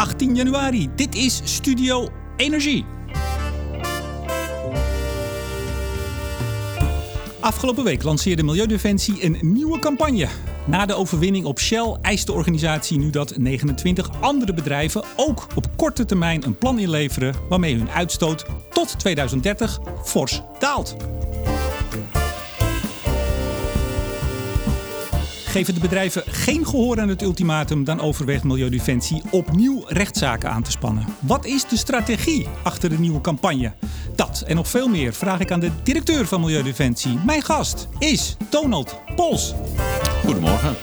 18 januari. Dit is Studio Energie. Afgelopen week lanceerde Milieudefensie een nieuwe campagne. Na de overwinning op Shell eist de organisatie nu dat 29 andere bedrijven ook op korte termijn een plan inleveren waarmee hun uitstoot tot 2030 fors daalt. Geven de bedrijven geen gehoor aan het ultimatum, dan overweegt Milieudefensie opnieuw rechtszaken aan te spannen. Wat is de strategie achter de nieuwe campagne? Dat en nog veel meer vraag ik aan de directeur van Milieudefensie. Mijn gast is Donald Pols. Goedemorgen.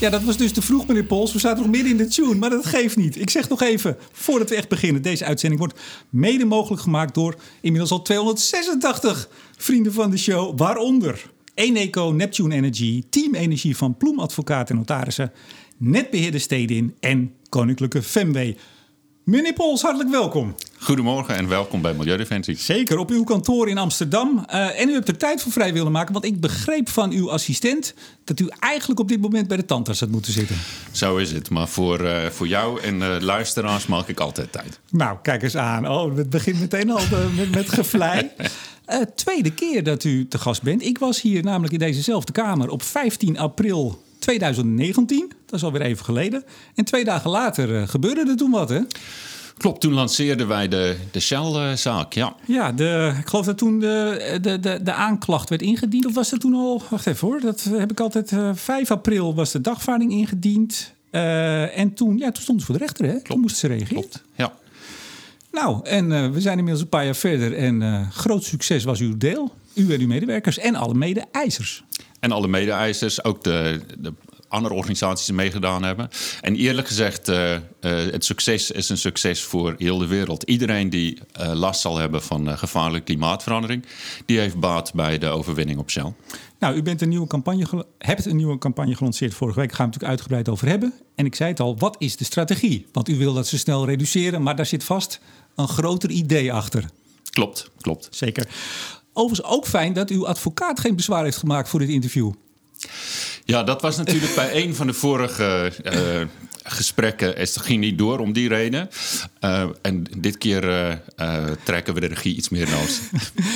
Ja, dat was dus te vroeg, meneer Pols. We zaten nog midden in de tune, maar dat geeft niet. Ik zeg nog even, voordat we echt beginnen. Deze uitzending wordt mede mogelijk gemaakt door inmiddels al 286 vrienden van de show. Waaronder Eneco, Neptune Energy, Team Energie van Ploem Advocaat en Notarissen, Netbeheerder Stedin en Koninklijke Femway. Meneer Pols, hartelijk welkom. Goedemorgen en welkom bij Milieudefensie. Zeker, op uw kantoor in Amsterdam. Uh, en u hebt er tijd voor vrij willen maken, want ik begreep van uw assistent dat u eigenlijk op dit moment bij de tandarts had moeten zitten. Zo is het, maar voor, uh, voor jou en uh, luisteraars maak ik altijd tijd. Nou, kijk eens aan. Oh, het begint meteen al met, met gevlei. tweede keer dat u te gast bent. Ik was hier namelijk in dezezelfde kamer op 15 april 2019. Dat is alweer even geleden. En twee dagen later gebeurde er toen wat, hè? Klopt, toen lanceerden wij de, de Shell-zaak, ja. Ja, de, ik geloof dat toen de, de, de, de aanklacht werd ingediend. Of was dat toen al... Wacht even hoor, dat heb ik altijd... Uh, 5 april was de dagvaarding ingediend. Uh, en toen, ja, toen stonden ze voor de rechter, hè? Klopt. Toen moesten ze reageren. Klopt, ja. Nou, en uh, we zijn inmiddels een paar jaar verder. En groot succes was uw deel. U en uw medewerkers en alle mede-eisers. En alle mede-eisers, ook de, de andere organisaties meegedaan hebben. En eerlijk gezegd, uh, uh, het succes is een succes voor heel de wereld. Iedereen die uh, last zal hebben van gevaarlijke klimaatverandering, die heeft baat bij de overwinning op Shell. Nou, u bent een nieuwe campagne hebt een nieuwe campagne gelanceerd vorige week. Daar gaan we het natuurlijk uitgebreid over hebben. En ik zei het al, wat is de strategie? Want u wil dat ze snel reduceren, maar daar zit vast een groter idee achter. Klopt, klopt. Zeker. Overigens ook fijn dat uw advocaat geen bezwaar heeft gemaakt voor dit interview. Ja, dat was natuurlijk bij een van de vorige uh, gesprekken. Het ging niet door om die reden. Uh, en dit keer uh, trekken we de regie iets meer naar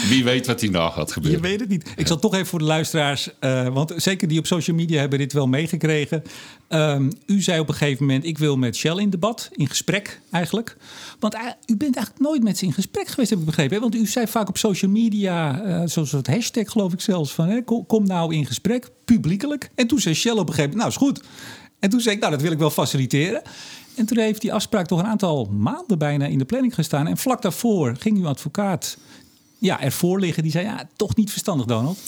Wie weet wat hierna gaat gebeuren. Je weet het niet. Ik zal toch even voor de luisteraars, want zeker die op social media hebben dit wel meegekregen. Um, u zei op een gegeven moment: Ik wil met Shell in debat, in gesprek eigenlijk. Want u bent eigenlijk nooit met ze in gesprek geweest, heb ik begrepen. Hè? Want u zei vaak op social media, zoals het hashtag geloof ik zelfs, van hè, kom, kom nou in gesprek, publiekelijk. En toen zei Shell op een gegeven moment: Nou, is goed. En toen zei ik, nou, dat wil ik wel faciliteren. En toen heeft die afspraak toch een aantal maanden bijna in de planning gestaan. En vlak daarvoor ging uw advocaat ja, ervoor liggen. Die zei, ja, toch niet verstandig, Donald.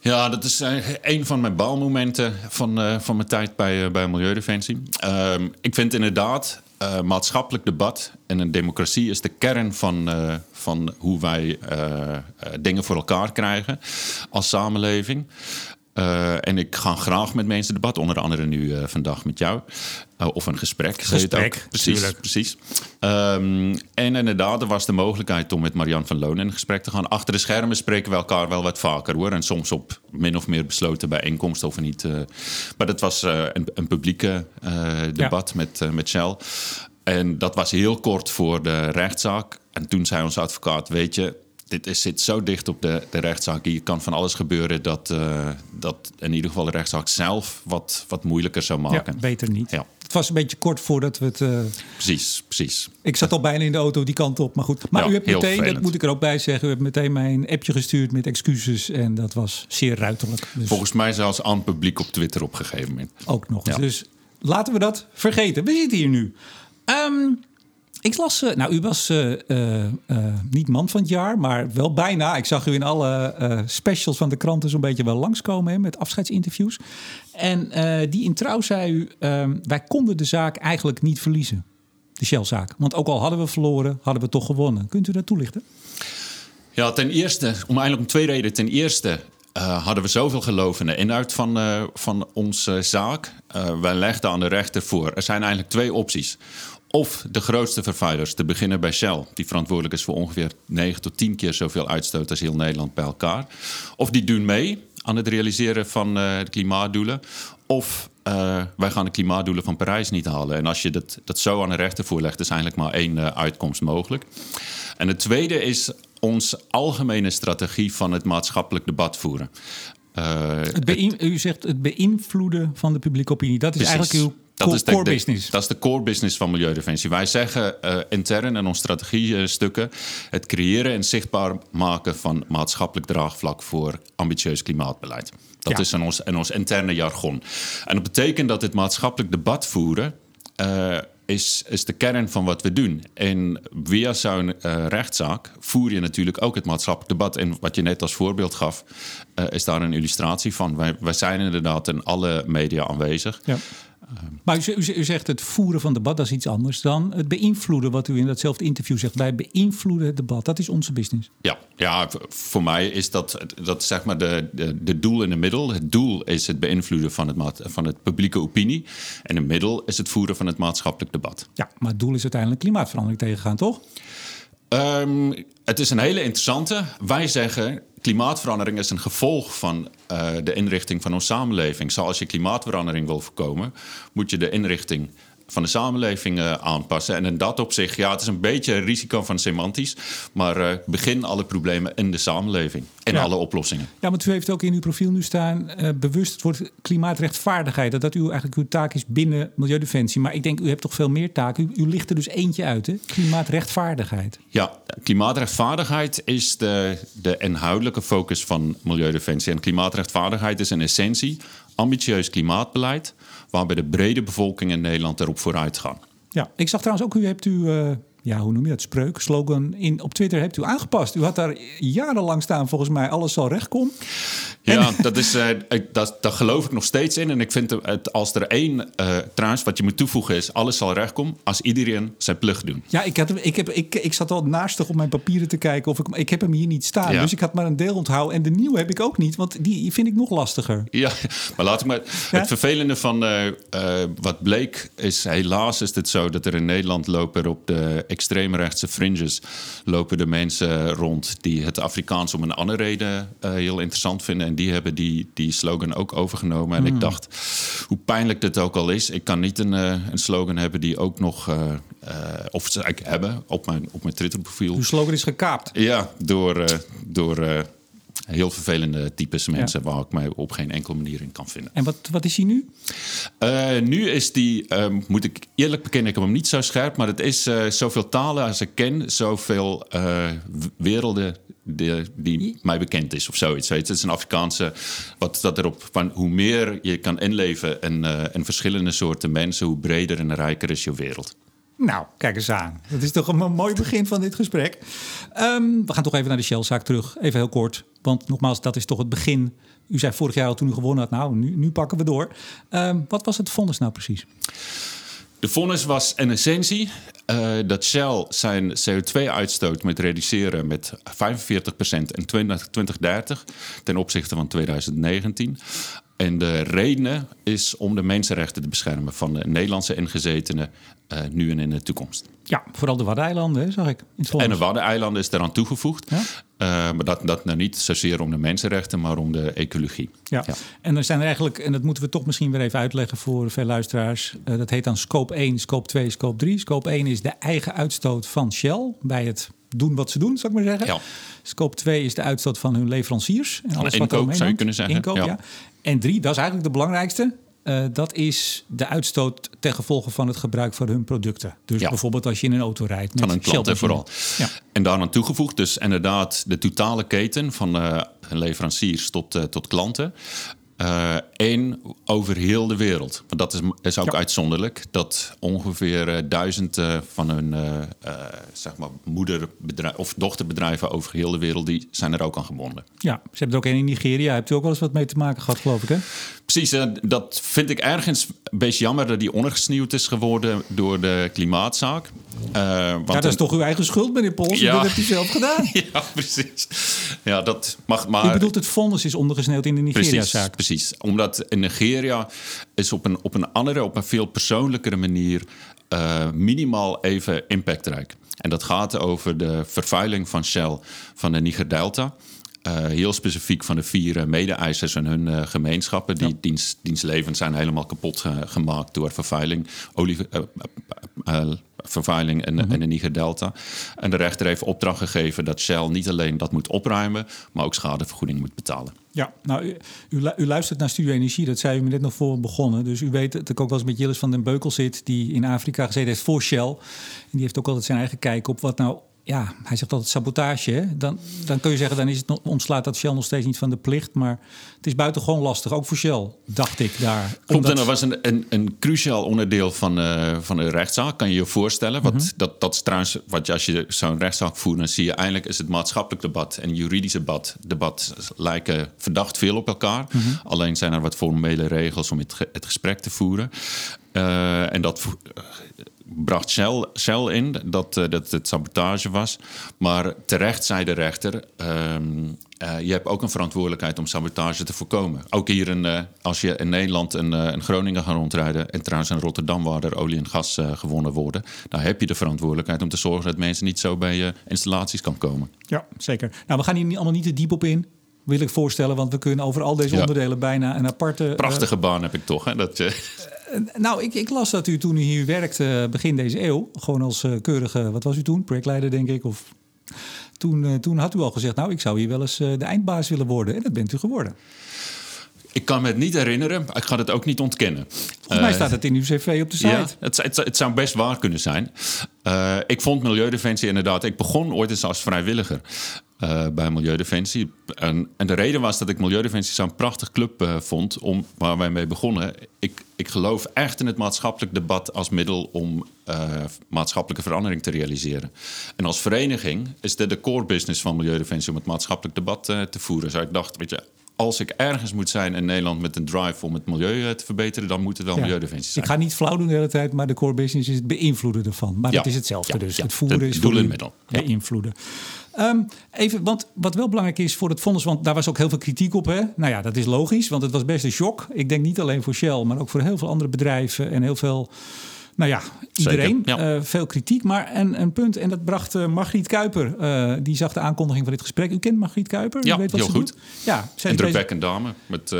Ja, dat is een van mijn baalmomenten van, uh, van mijn tijd bij, uh, bij Milieudefensie. Uh, ik vind inderdaad, maatschappelijk debat en een democratie is de kern van, van hoe wij dingen voor elkaar krijgen als samenleving. Uh, en ik ga graag met mensen debat, onder andere nu uh, vandaag met jou. Uh, of een gesprek. Gesprek, precies. Tuurlijk. precies. Um, en inderdaad, er was de mogelijkheid om met Marian van Loon in gesprek te gaan. Achter de schermen spreken we elkaar wel wat vaker hoor. En soms op min of meer besloten bijeenkomsten of niet. maar dat was een, een publieke debat ja. met, met Shell. En dat was heel kort voor de rechtszaak. En toen zei onze advocaat, weet je, dit is, zit zo dicht op de, de rechtszaak. Hier kan van alles gebeuren dat, uh, dat in ieder geval de rechtszaak zelf wat, wat moeilijker zou maken. Ja, beter niet. Ja. Het was een beetje kort voordat we het. Uh... Precies, precies. Ik zat al bijna in de auto die kant op, maar goed. Maar ja, u hebt meteen, vervelend. dat moet ik er ook bij zeggen, u hebt meteen mij een appje gestuurd met excuses en dat was zeer ruiterlijk. Dus... Volgens mij zelfs aan publiek op Twitter op een gegeven moment. Ook nog. Ja. Dus laten we dat vergeten. We zitten hier nu. Um, ik las, uh, nou, u was uh, niet man van het jaar, maar wel bijna. Ik zag u in alle specials van de kranten zo'n beetje wel langskomen met afscheidsinterviews. En die in trouw zei u: ehm, wij konden de zaak eigenlijk niet verliezen. De Shell-zaak. Want ook al hadden we verloren, hadden we toch gewonnen. Kunt u dat toelichten? Ja, ten eerste, om eigenlijk om twee redenen. Ten eerste hadden we zoveel geloof in de inhoud van, van onze zaak. Uh, wij legden aan de rechter voor. Er zijn eigenlijk twee opties of de grootste vervuilers, te beginnen bij Shell, die verantwoordelijk is voor ongeveer 9 tot 10 keer zoveel uitstoot als heel Nederland bij elkaar. Of die doen mee aan het realiseren van uh, de klimaatdoelen. Of uh, wij gaan de klimaatdoelen van Parijs niet halen. En als je dat, dat zo aan de rechter voorlegt, is eigenlijk maar één uh, uitkomst mogelijk. En het tweede is onze algemene strategie van het maatschappelijk debat voeren. Het u zegt het beïnvloeden van de publieke opinie. Dat is precies. eigenlijk uw dat is de, core business. Dat is de core business van Milieudefensie. Wij zeggen uh, intern in onze strategiestukken... het creëren en zichtbaar maken van maatschappelijk draagvlak... voor ambitieus klimaatbeleid. Dat is in ons, in ons interne jargon. En dat betekent dat het maatschappelijk debat voeren... Uh, is, is de kern van wat we doen. En via zo'n uh, rechtszaak voer je natuurlijk ook het maatschappelijk debat. En wat je net als voorbeeld gaf, uh, is daar een illustratie van. Wij, wij zijn inderdaad in alle media aanwezig. Ja. Maar u, u, zegt het voeren van debat, dat is iets anders dan het beïnvloeden, wat u in datzelfde interview zegt. Wij beïnvloeden het debat. Dat is onze business. Ja, ja voor mij is dat, dat zeg maar de, de, de doel in de middel. Het doel is het beïnvloeden van het, van het publieke opinie. En het middel is het voeren van het maatschappelijk debat. Ja, maar het doel is uiteindelijk klimaatverandering tegengaan, toch? Um, het is een hele interessante. Wij zeggen klimaatverandering is een gevolg van uh, de inrichting van onze samenleving. Zoals je klimaatverandering wil voorkomen, moet je de inrichting van de samenleving uh, aanpassen. En in dat opzicht, ja, het is een beetje een risico van semantisch. Maar uh, begin alle problemen in de samenleving en alle oplossingen. Ja, want u heeft ook in uw profiel nu staan uh, bewust het woord klimaatrechtvaardigheid. Dat dat uw, eigenlijk uw taak is binnen Milieudefensie. Maar ik denk, u hebt toch veel meer taken. U, u ligt er dus eentje uit, hè? Klimaatrechtvaardigheid. Ja, klimaatrechtvaardigheid is de, de inhoudelijke focus van Milieudefensie. En klimaatrechtvaardigheid is in essentie ambitieus klimaatbeleid waarbij de brede bevolking in Nederland erop vooruit gaan. Ja, ik zag trouwens ook, u hebt u, uh, ja, hoe noem je dat, spreuk, slogan in, op Twitter hebt u aangepast. U had daar jarenlang staan, volgens mij, alles zal recht komen. Ja, dat, is, uh, dat, daar geloof ik nog steeds in. En ik vind het, als er één, uh, trouwens, wat je moet toevoegen is... alles zal recht komen als iedereen zijn plicht doet. Ja, ik, had, ik, heb, ik, ik zat al naastig op mijn papieren te kijken... of ik, ik heb hem hier niet staan. Dus ik had maar een deel onthouden. En de nieuwe heb ik ook niet, want die vind ik nog lastiger. Ja, maar laat ik maar... Het vervelende van uh, wat bleek is... helaas is het zo dat er in Nederland lopen... op de extreemrechtse fringes... lopen de mensen rond die het Afrikaans om een andere reden heel interessant vinden die hebben die, die slogan ook overgenomen. En ik hmm. dacht, hoe pijnlijk dit ook al is, ik kan niet een, uh, een slogan hebben die ook nog, uh, of ze eigenlijk hebben op mijn, op mijn Twitter-profiel. Uw slogan is gekaapt. Ja, door, door heel vervelende types mensen waar ik mij op geen enkele manier in kan vinden. En wat, wat is hij nu? Uh, nu is die, uh, moet ik eerlijk bekennen, ik heb hem niet zo scherp, maar het is uh, zoveel talen als ik ken, zoveel werelden die, die mij bekend is of zoiets. Het is een Afrikaanse, wat dat erop van hoe meer je kan inleven in, in verschillende soorten mensen, hoe breder en rijker is je wereld. Nou, kijk eens aan. Dat is toch een mooi begin van dit gesprek. Um, we gaan toch even naar de Shell-zaak terug. Even heel kort. Want nogmaals, dat is toch het begin. U zei vorig jaar al toen u gewonnen had, nou, nu, nu pakken we door. Um, wat was het vonnis nou precies? De vonnis was in essentie uh, dat Shell zijn CO2-uitstoot moet reduceren met 45% in 2030 ten opzichte van 2019. En de reden is om de mensenrechten te beschermen van de Nederlandse ingezetenen uh, nu en in de toekomst. Ja, vooral de Waddeneilanden, zag ik. en de Waddeneilanden is eraan toegevoegd. Ja? Uh, maar dat, dat nou niet zozeer om de mensenrechten, maar om de ecologie. Ja. ja. en er zijn er eigenlijk, en dat moeten we toch misschien weer even uitleggen voor veel luisteraars. Uh, dat heet dan scope 1, scope 2, scope 3. Scope 1 is de eigen uitstoot van Shell bij het doen wat ze doen, zou ik maar zeggen. Ja. Scope 2 is de uitstoot van hun leveranciers. En alles inkoop, wat zou je kunnen zeggen. Inkoop, ja. En drie, dat is eigenlijk de belangrijkste. Uh, dat is de uitstoot ten gevolge van het gebruik van hun producten. Dus ja. bijvoorbeeld als je in een auto rijdt. Met van een klant vooral. Ja. En daaraan toegevoegd dus inderdaad de totale keten van uh, leveranciers tot, uh, tot klanten. Uh, één over heel de wereld. Want dat is, is ook uitzonderlijk. Dat ongeveer uh, duizend uh, van hun zeg maar moederbedrijf of dochterbedrijven over heel de wereld... die zijn er ook aan gebonden. Ja, ze hebben er ook één in Nigeria. Hebt u ook wel eens wat mee te maken gehad, geloof ik, hè? Precies, dat vind ik ergens een beetje jammer... dat die ondergesneeuwd is geworden door de klimaatzaak. want ja, dat is toch uw eigen schuld, meneer Pols? Ja. Dat hebt u zelf gedaan. ja, precies. Ja, dat mag maar... U bedoelt het vonnis is ondergesneeuwd in de Nigeria-zaak? precies. Omdat in Nigeria is op een, op een andere, op een veel persoonlijkere manier uh, minimaal even impactrijk. En dat gaat over de vervuiling van Shell van de Niger Eh, heel specifiek van de vier uh, mede-eisers en hun uh, gemeenschappen. Die ja. diens, zijn helemaal kapot gemaakt door vervuiling, olie, vervuiling en, mm -hmm. en de Niger Delta. En de rechter heeft opdracht gegeven dat Shell niet alleen dat moet opruimen, maar ook schadevergoeding moet betalen. Ja, nou, u, u, u luistert naar Studio Energie, dat zei u me net nog voor begonnen. Dus u weet dat ik ook wel eens met Jillis van den Beukel zit, die in Afrika gezeten heeft voor Shell. En die heeft ook altijd zijn eigen kijk op wat nou ja, hij zegt altijd sabotage. Hè? Dan, dan kun je zeggen, dan is het ontslaat dat Shell nog steeds niet van de plicht. Maar het is buitengewoon lastig, ook voor Shell, dacht ik daar. Klopt, en dat was een, een, een cruciaal onderdeel van, uh, van de rechtszaak, kan je je voorstellen. Wat, mhm. dat, dat is trouwens, wat, als je zo'n rechtszaak voert, dan zie je eindelijk is het maatschappelijk debat en juridisch debat, debat lijken verdacht veel op elkaar. Mhm. Alleen zijn er wat formele regels om het, het gesprek te voeren. Uh, en dat bracht Shell, Shell in dat, uh, dat het sabotage was. Maar terecht zei de rechter: um, uh, je hebt ook een verantwoordelijkheid om sabotage te voorkomen. Ook hier in, uh, als je in Nederland en in Groningen gaat rondrijden, en trouwens in Rotterdam waar er olie en gas gewonnen worden, dan heb je de verantwoordelijkheid om te zorgen dat mensen niet zo bij je installaties kan komen. Ja, zeker. Nou, we gaan hier allemaal niet te diep op in wil ik voorstellen. Want we kunnen over al deze onderdelen bijna een aparte... Prachtige baan heb ik toch, hè? Dat, eh, nou, ik, ik, las dat u toen u hier werkte eh, begin deze eeuw, gewoon als uh, keurige, wat was u toen? Projectleider, denk ik. Of toen, toen had u al gezegd, nou, ik zou hier wel eens de eindbaas willen worden. En dat bent u geworden. Ik kan me het niet herinneren. Ik ga het ook niet ontkennen. Volgens mij staat het in uw cv op de site. Ja, het, het, het zou best waar kunnen zijn. Uh, ik vond Milieudefensie inderdaad... Ik begon ooit eens als vrijwilliger. Uh, bij Milieudefensie. En, en, de reden was dat ik Milieudefensie zo'n prachtig club uh, vond om, waar wij mee begonnen. Ik, ik geloof echt in het maatschappelijk debat als middel om uh, maatschappelijke verandering te realiseren. En als vereniging is dit de core business van Milieudefensie om het maatschappelijk debat te voeren. Dus ik dacht, weet je, als ik ergens moet zijn in Nederland met een drive om het milieu te verbeteren, dan moet het wel ja. milieudefensie zijn. Ik ga niet flauw doen de hele tijd, maar de core business is het beïnvloeden ervan. Maar ja. het is hetzelfde dus. Het voeren is doel en middel. Beïnvloeden. Um, even, want wat wel belangrijk is voor het fonds, want daar was ook heel veel kritiek op. Hè? Nou ja, dat is logisch, want het was best een shock. Ik denk niet alleen voor Shell, maar ook voor heel veel andere bedrijven en heel veel. Nou ja, iedereen. Ja. Uh, veel kritiek. Maar een, een punt, en dat bracht uh, Margriet Kuiper. Uh, die zag de aankondiging van dit gesprek. U kent Margriet Kuiper? Ja, U weet wat heel ze goed. Doet? Ja, zij een drukwekkend dame met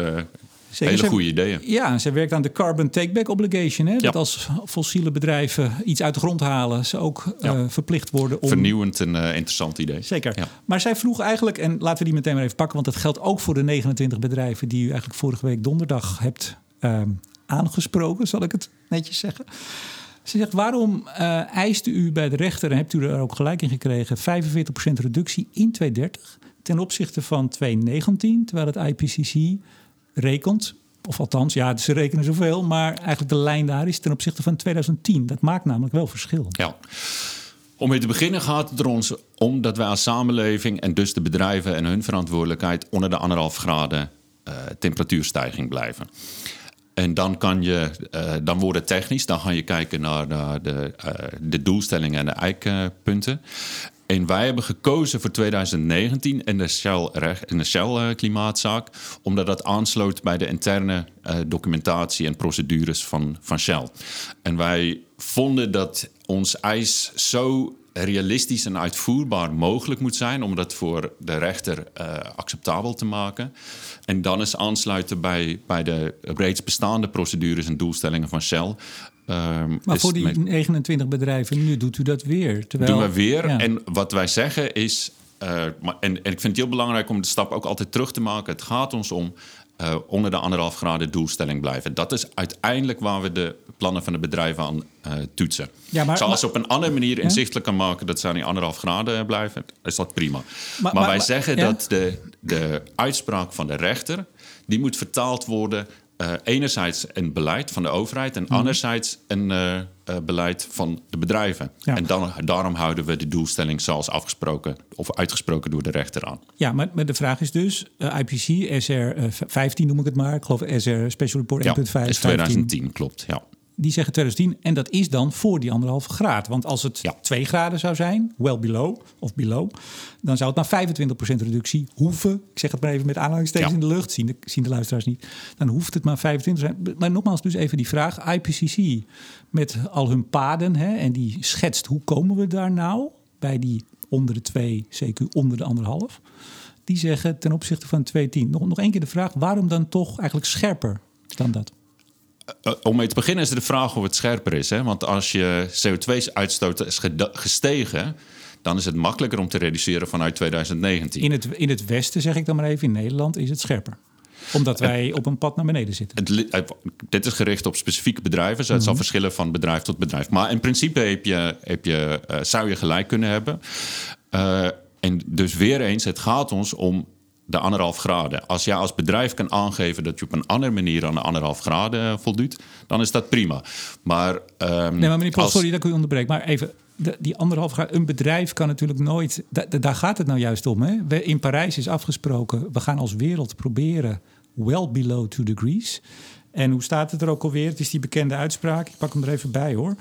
Zeker. Hele goede ideeën. Ja, ze werkt aan de Carbon Takeback Obligation. Hè? Dat als fossiele bedrijven iets uit de grond halen, ze ook ja. uh, verplicht worden om. Vernieuwend en uh, interessant idee. Zeker. Ja. Maar zij vroeg eigenlijk, en laten we die meteen maar even pakken, want dat geldt ook voor de 29 bedrijven die u eigenlijk vorige week donderdag hebt uh, aangesproken, zal ik het netjes zeggen. Ze zegt, waarom uh, eiste u bij de rechter, en hebt u er ook gelijk in gekregen, 45% redactie in 2030 ten opzichte van 2019, terwijl het IPCC rekent. Of althans, ja, ze rekenen zoveel, maar eigenlijk de lijn daar is ten opzichte van 2010. Dat maakt namelijk wel verschil. Ja. Om mee te beginnen gaat het er ons om dat wij als samenleving en dus de bedrijven en hun verantwoordelijkheid onder de anderhalf graden uh, temperatuurstijging blijven. En dan kan je, uh, dan wordt het technisch, dan ga je kijken naar, de, uh, de doelstellingen en de eikpunten. En wij hebben gekozen voor 2019 in de Shell, in de Shell klimaatzaak, omdat dat aansloot bij de interne uh, documentatie en procedures van, van Shell. En wij vonden dat ons eis zo realistisch en uitvoerbaar mogelijk moet zijn om dat voor de rechter acceptabel te maken. En dan is aansluiten bij, bij de reeds bestaande procedures en doelstellingen van Shell. Um, maar voor die 29 bedrijven, nu doet u dat weer. Terwijl, doen we weer. En wat wij zeggen is. Uh, maar, en, en, ik vind het heel belangrijk om de stap ook altijd terug te maken. Het gaat ons om uh, onder de anderhalf graden doelstelling blijven. Dat is uiteindelijk waar we de plannen van de bedrijven aan uh, toetsen. Ja, maar, Zoals maar, op een andere manier inzichtelijk kan maken dat ze aan die anderhalf graden blijven, is dat prima. Maar, maar wij zeggen ja? dat de, de uitspraak van de rechter, die moet vertaald worden uh, enerzijds een beleid van de overheid en mm. anderzijds een uh, uh, beleid van de bedrijven. Ja. En dan, daarom houden we de doelstelling zoals afgesproken of uitgesproken door de rechter aan. Ja, maar, maar de vraag is dus: IPC, SR 15 noem ik het maar. Ik geloof SR Special Report 1.5. Ja, is 2010, klopt. Ja die zeggen 2010 en dat is dan voor die anderhalve graad. Want als het ja. 2 graden zou zijn, well below of below, dan zou het maar 25% reductie hoeven. Ik zeg het maar even met aanhalingstekens ja. in de lucht, zien de, zien de luisteraars niet. Dan hoeft het maar 25 zijn. Maar nogmaals, dus even die vraag: IPCC met al hun paden hè, en die schetst hoe komen we daar nou bij die onder de 2, CQ onder de anderhalf. die zeggen ten opzichte van 210. Nog, nog één keer de vraag, waarom dan toch eigenlijk scherper dan dat? Uh, om mee te beginnen is de vraag of het scherper is. Hè? Want als je CO2-uitstoot is gestegen, dan is het makkelijker om te reduceren vanuit 2019. In het, in het Westen, zeg ik dan maar even, in Nederland is het scherper omdat wij op een pad naar beneden zitten. Het, dit is gericht op specifieke bedrijven. Dus het zal mhm. verschillen van bedrijf tot bedrijf. Maar in principe heb je, heb je, uh, zou je gelijk kunnen hebben. Uh, en dus weer eens, het gaat ons om de anderhalf graden. Als jij als bedrijf kan aangeven dat je op een andere manier aan de anderhalf graden voldoet, dan is dat prima. Maar, um, nee, maar meneer sorry dat ik u onderbreek, maar even. De, die anderhalf graden, een bedrijf kan natuurlijk nooit. daar gaat het nou juist om. Hè? In Parijs is afgesproken, we gaan als wereld proberen well below 2 degrees. En hoe staat het er ook alweer? Het is die bekende uitspraak. Ik pak hem er even bij hoor.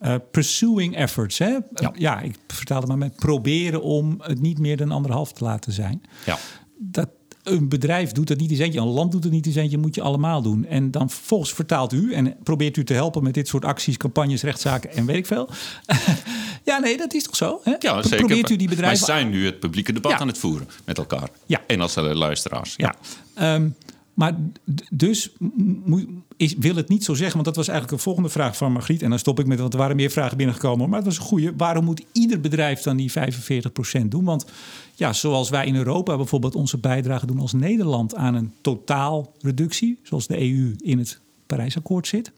Uh, pursuing efforts. Hè? Ja. ja, ik vertaalde maar met proberen om het niet meer dan anderhalf te laten zijn. Ja. Dat, een bedrijf doet het niet eens eentje, een land doet het niet eens eentje, moet je allemaal doen. En dan volgens vertaalt u en probeert u te helpen met dit soort acties, campagnes, rechtszaken en weet ik veel. ja, nee, dat is toch zo? Hè? Ja, zeker. Probeert u die bedrijven... Wij zijn nu het publieke debat aan het voeren met elkaar. Ja. En als luisteraars. Ja. ja. Um, maar dus is, wil het niet zo zeggen, want dat was eigenlijk een volgende vraag van Margriet. En dan stop ik met, want er waren meer vragen binnengekomen. Maar dat was een goede. Waarom moet ieder bedrijf dan die 45% doen? Want ja, zoals wij in Europa bijvoorbeeld onze bijdrage doen als Nederland aan een totaalreductie, zoals de EU in het Parijsakkoord zit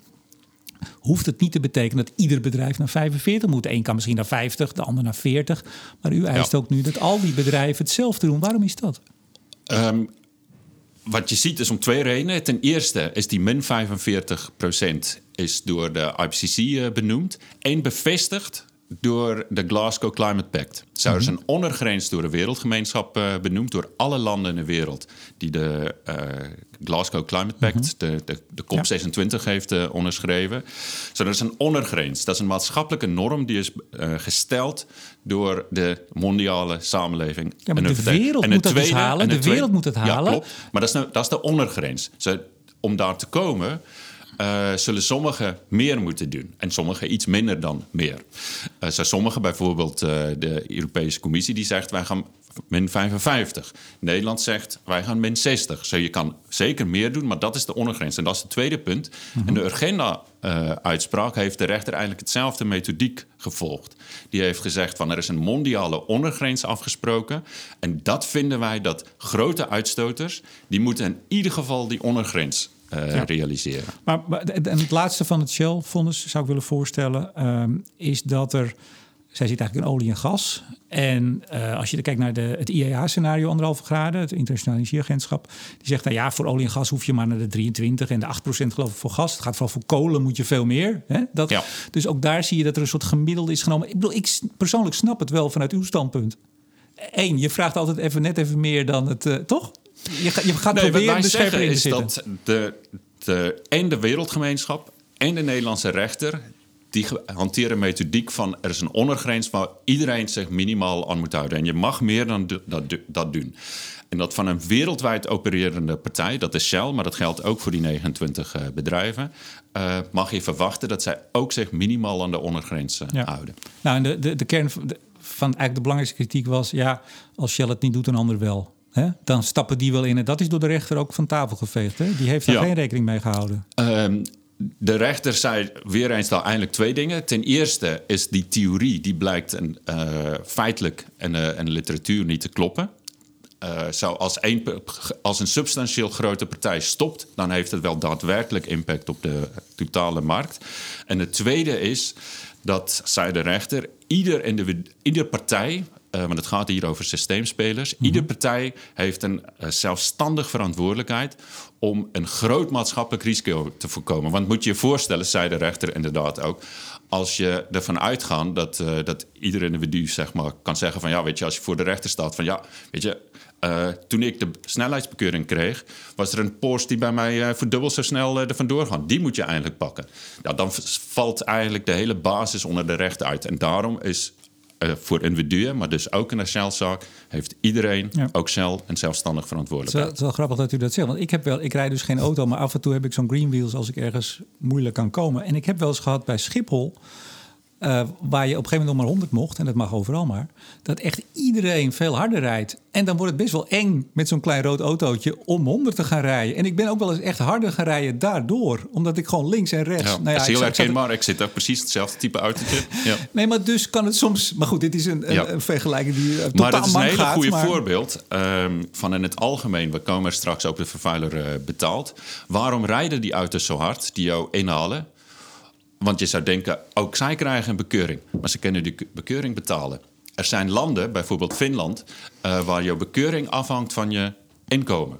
hoeft het niet te betekenen dat ieder bedrijf naar 45 moet. De een kan misschien naar 50, de ander naar 40. Maar u eist ook nu dat al die bedrijven hetzelfde doen. Waarom is dat? Um, wat je ziet is om twee redenen. Ten eerste is die min 45% is door de IPCC eh, benoemd. Eén bevestigd door de Glasgow Climate Pact. Zou er mhm. een ondergrens door de wereldgemeenschap uh, benoemd, door alle landen in de wereld die de uh, Glasgow Climate Pact, mhm. de, de, de, COP26, heeft uh, onderschreven. Zo, dat is een ondergrens. Dat is een maatschappelijke norm die is gesteld door de mondiale samenleving. Ja, maar de wereld en moet het dus halen. De wereld moet het halen. Ja, klopt. Maar dat is, nou, dat is de ondergrens. Zo, om daar te komen uh, zullen sommigen meer moeten doen en sommigen iets minder dan meer. Uh, zijn sommigen, bijvoorbeeld uh, de Europese Commissie, die zegt wij gaan min 55. Nederland zegt wij gaan min 60. Zo, je kan zeker meer doen, maar dat is de ondergrens. En dat is het tweede punt. Mm -hmm. En de Urgenda-uitspraak heeft de rechter eigenlijk hetzelfde methodiek gevolgd. Die heeft gezegd van er is een mondiale ondergrens afgesproken. En dat vinden wij dat grote uitstoters, die moeten in ieder geval die ondergrens uh, realiseren. Maar, en het laatste van het Shell-fonds zou ik willen voorstellen, um, is dat er. Zij zit eigenlijk in olie en gas. En uh, als je kijkt naar de, het IEA-scenario, anderhalve graden, het Internationaal Energieagentschap, die zegt, nou ja, voor olie en gas hoef je maar naar de 23 en de 8% geloof ik voor gas. Het gaat vooral voor kolen moet je veel meer. Hè? Dat, ja. Dus ook daar zie je dat er een soort gemiddelde is genomen. Ik bedoel, ik persoonlijk snap het wel vanuit uw standpunt. Eén, je vraagt altijd even net even meer dan het, uh, toch? Je, je gaat nee, proberen de scherper in is dat de, de, en de wereldgemeenschap en de Nederlandse rechter... die hanteren methodiek van er is een ondergrens... waar iedereen zich minimaal aan moet houden. En je mag meer dan dat, dat doen. En dat van een wereldwijd opererende partij, dat is Shell, maar dat geldt ook voor die 29 uh, eh, bedrijven, uh, mag je verwachten dat zij ook zich minimaal aan de ondergrens uh, ja. houden. Nou, en de, de, de kern van, de, van eigenlijk de belangrijkste kritiek was: ja, als Shell het niet doet, een ander wel. Hè? Dan stappen die wel in. En dat is door de rechter ook van tafel geveegd. Hè? Die heeft daar geen rekening mee gehouden. Um, de rechter zei weer eens al eindelijk twee dingen. Ten eerste is die theorie, die blijkt een, uh, feitelijk en, uh, en literatuur niet te kloppen. Uh, zou als, een, als een substantieel grote partij stopt, dan heeft het wel daadwerkelijk impact op de totale markt. En het tweede is dat, zei de rechter, ieder, ieder partij uh, want het gaat hier over systeemspelers. Mm Iedere partij heeft een uh, zelfstandig verantwoordelijkheid om een groot maatschappelijk risico te voorkomen. Want moet je je voorstellen, zei de rechter inderdaad ook, als je ervan uitgaat dat, uh, dat ieder individu zeg maar, kan zeggen van ja, weet je, als je voor de rechter staat van ja, weet je, uh, toen ik de snelheidsbekeuring kreeg, was er een Porsche die bij mij uh, verdubbeld zo snel uh, er vandoor gaat. Die moet je eigenlijk pakken. Ja, dan valt eigenlijk de hele basis onder de rechter uit. En daarom is uh, voor individuen, maar dus ook in de Shell-zaak, heeft iedereen, ook Shell, een zelfstandig verantwoordelijkheid. Het is, wel, grappig dat u dat zegt, want ik heb wel, ik rijd dus geen auto, maar af en toe heb ik zo'n green wheels als ik ergens moeilijk kan komen. En ik heb wel eens gehad bij Schiphol eh, waar je op een gegeven moment nog maar 100 mocht, en dat mag overal maar, dat echt iedereen veel harder rijdt. En dan wordt het best wel eng met zo'n klein rood autootje om 100 te gaan rijden. En ik ben ook wel eens echt harder gaan rijden daardoor, omdat ik gewoon links en rechts. Ja, nou ja, dat is heel ik herkenbaar. Zit ook precies hetzelfde type autootje. Ja. Nee, maar dus kan het soms. Maar goed, dit is een, een, Ja. een vergelijking die eh, Maar dat is een hele goede maar- voorbeeld ehm, van in het algemeen. We komen straks op de vervuiler eh, betaald. Waarom rijden die auto's zo hard die jou inhalen? Want je zou denken, ook zij krijgen een bekeuring. Maar ze kunnen die bekeuring betalen. Er zijn landen, bijvoorbeeld Finland, eh, waar jouw bekeuring afhangt van je inkomen.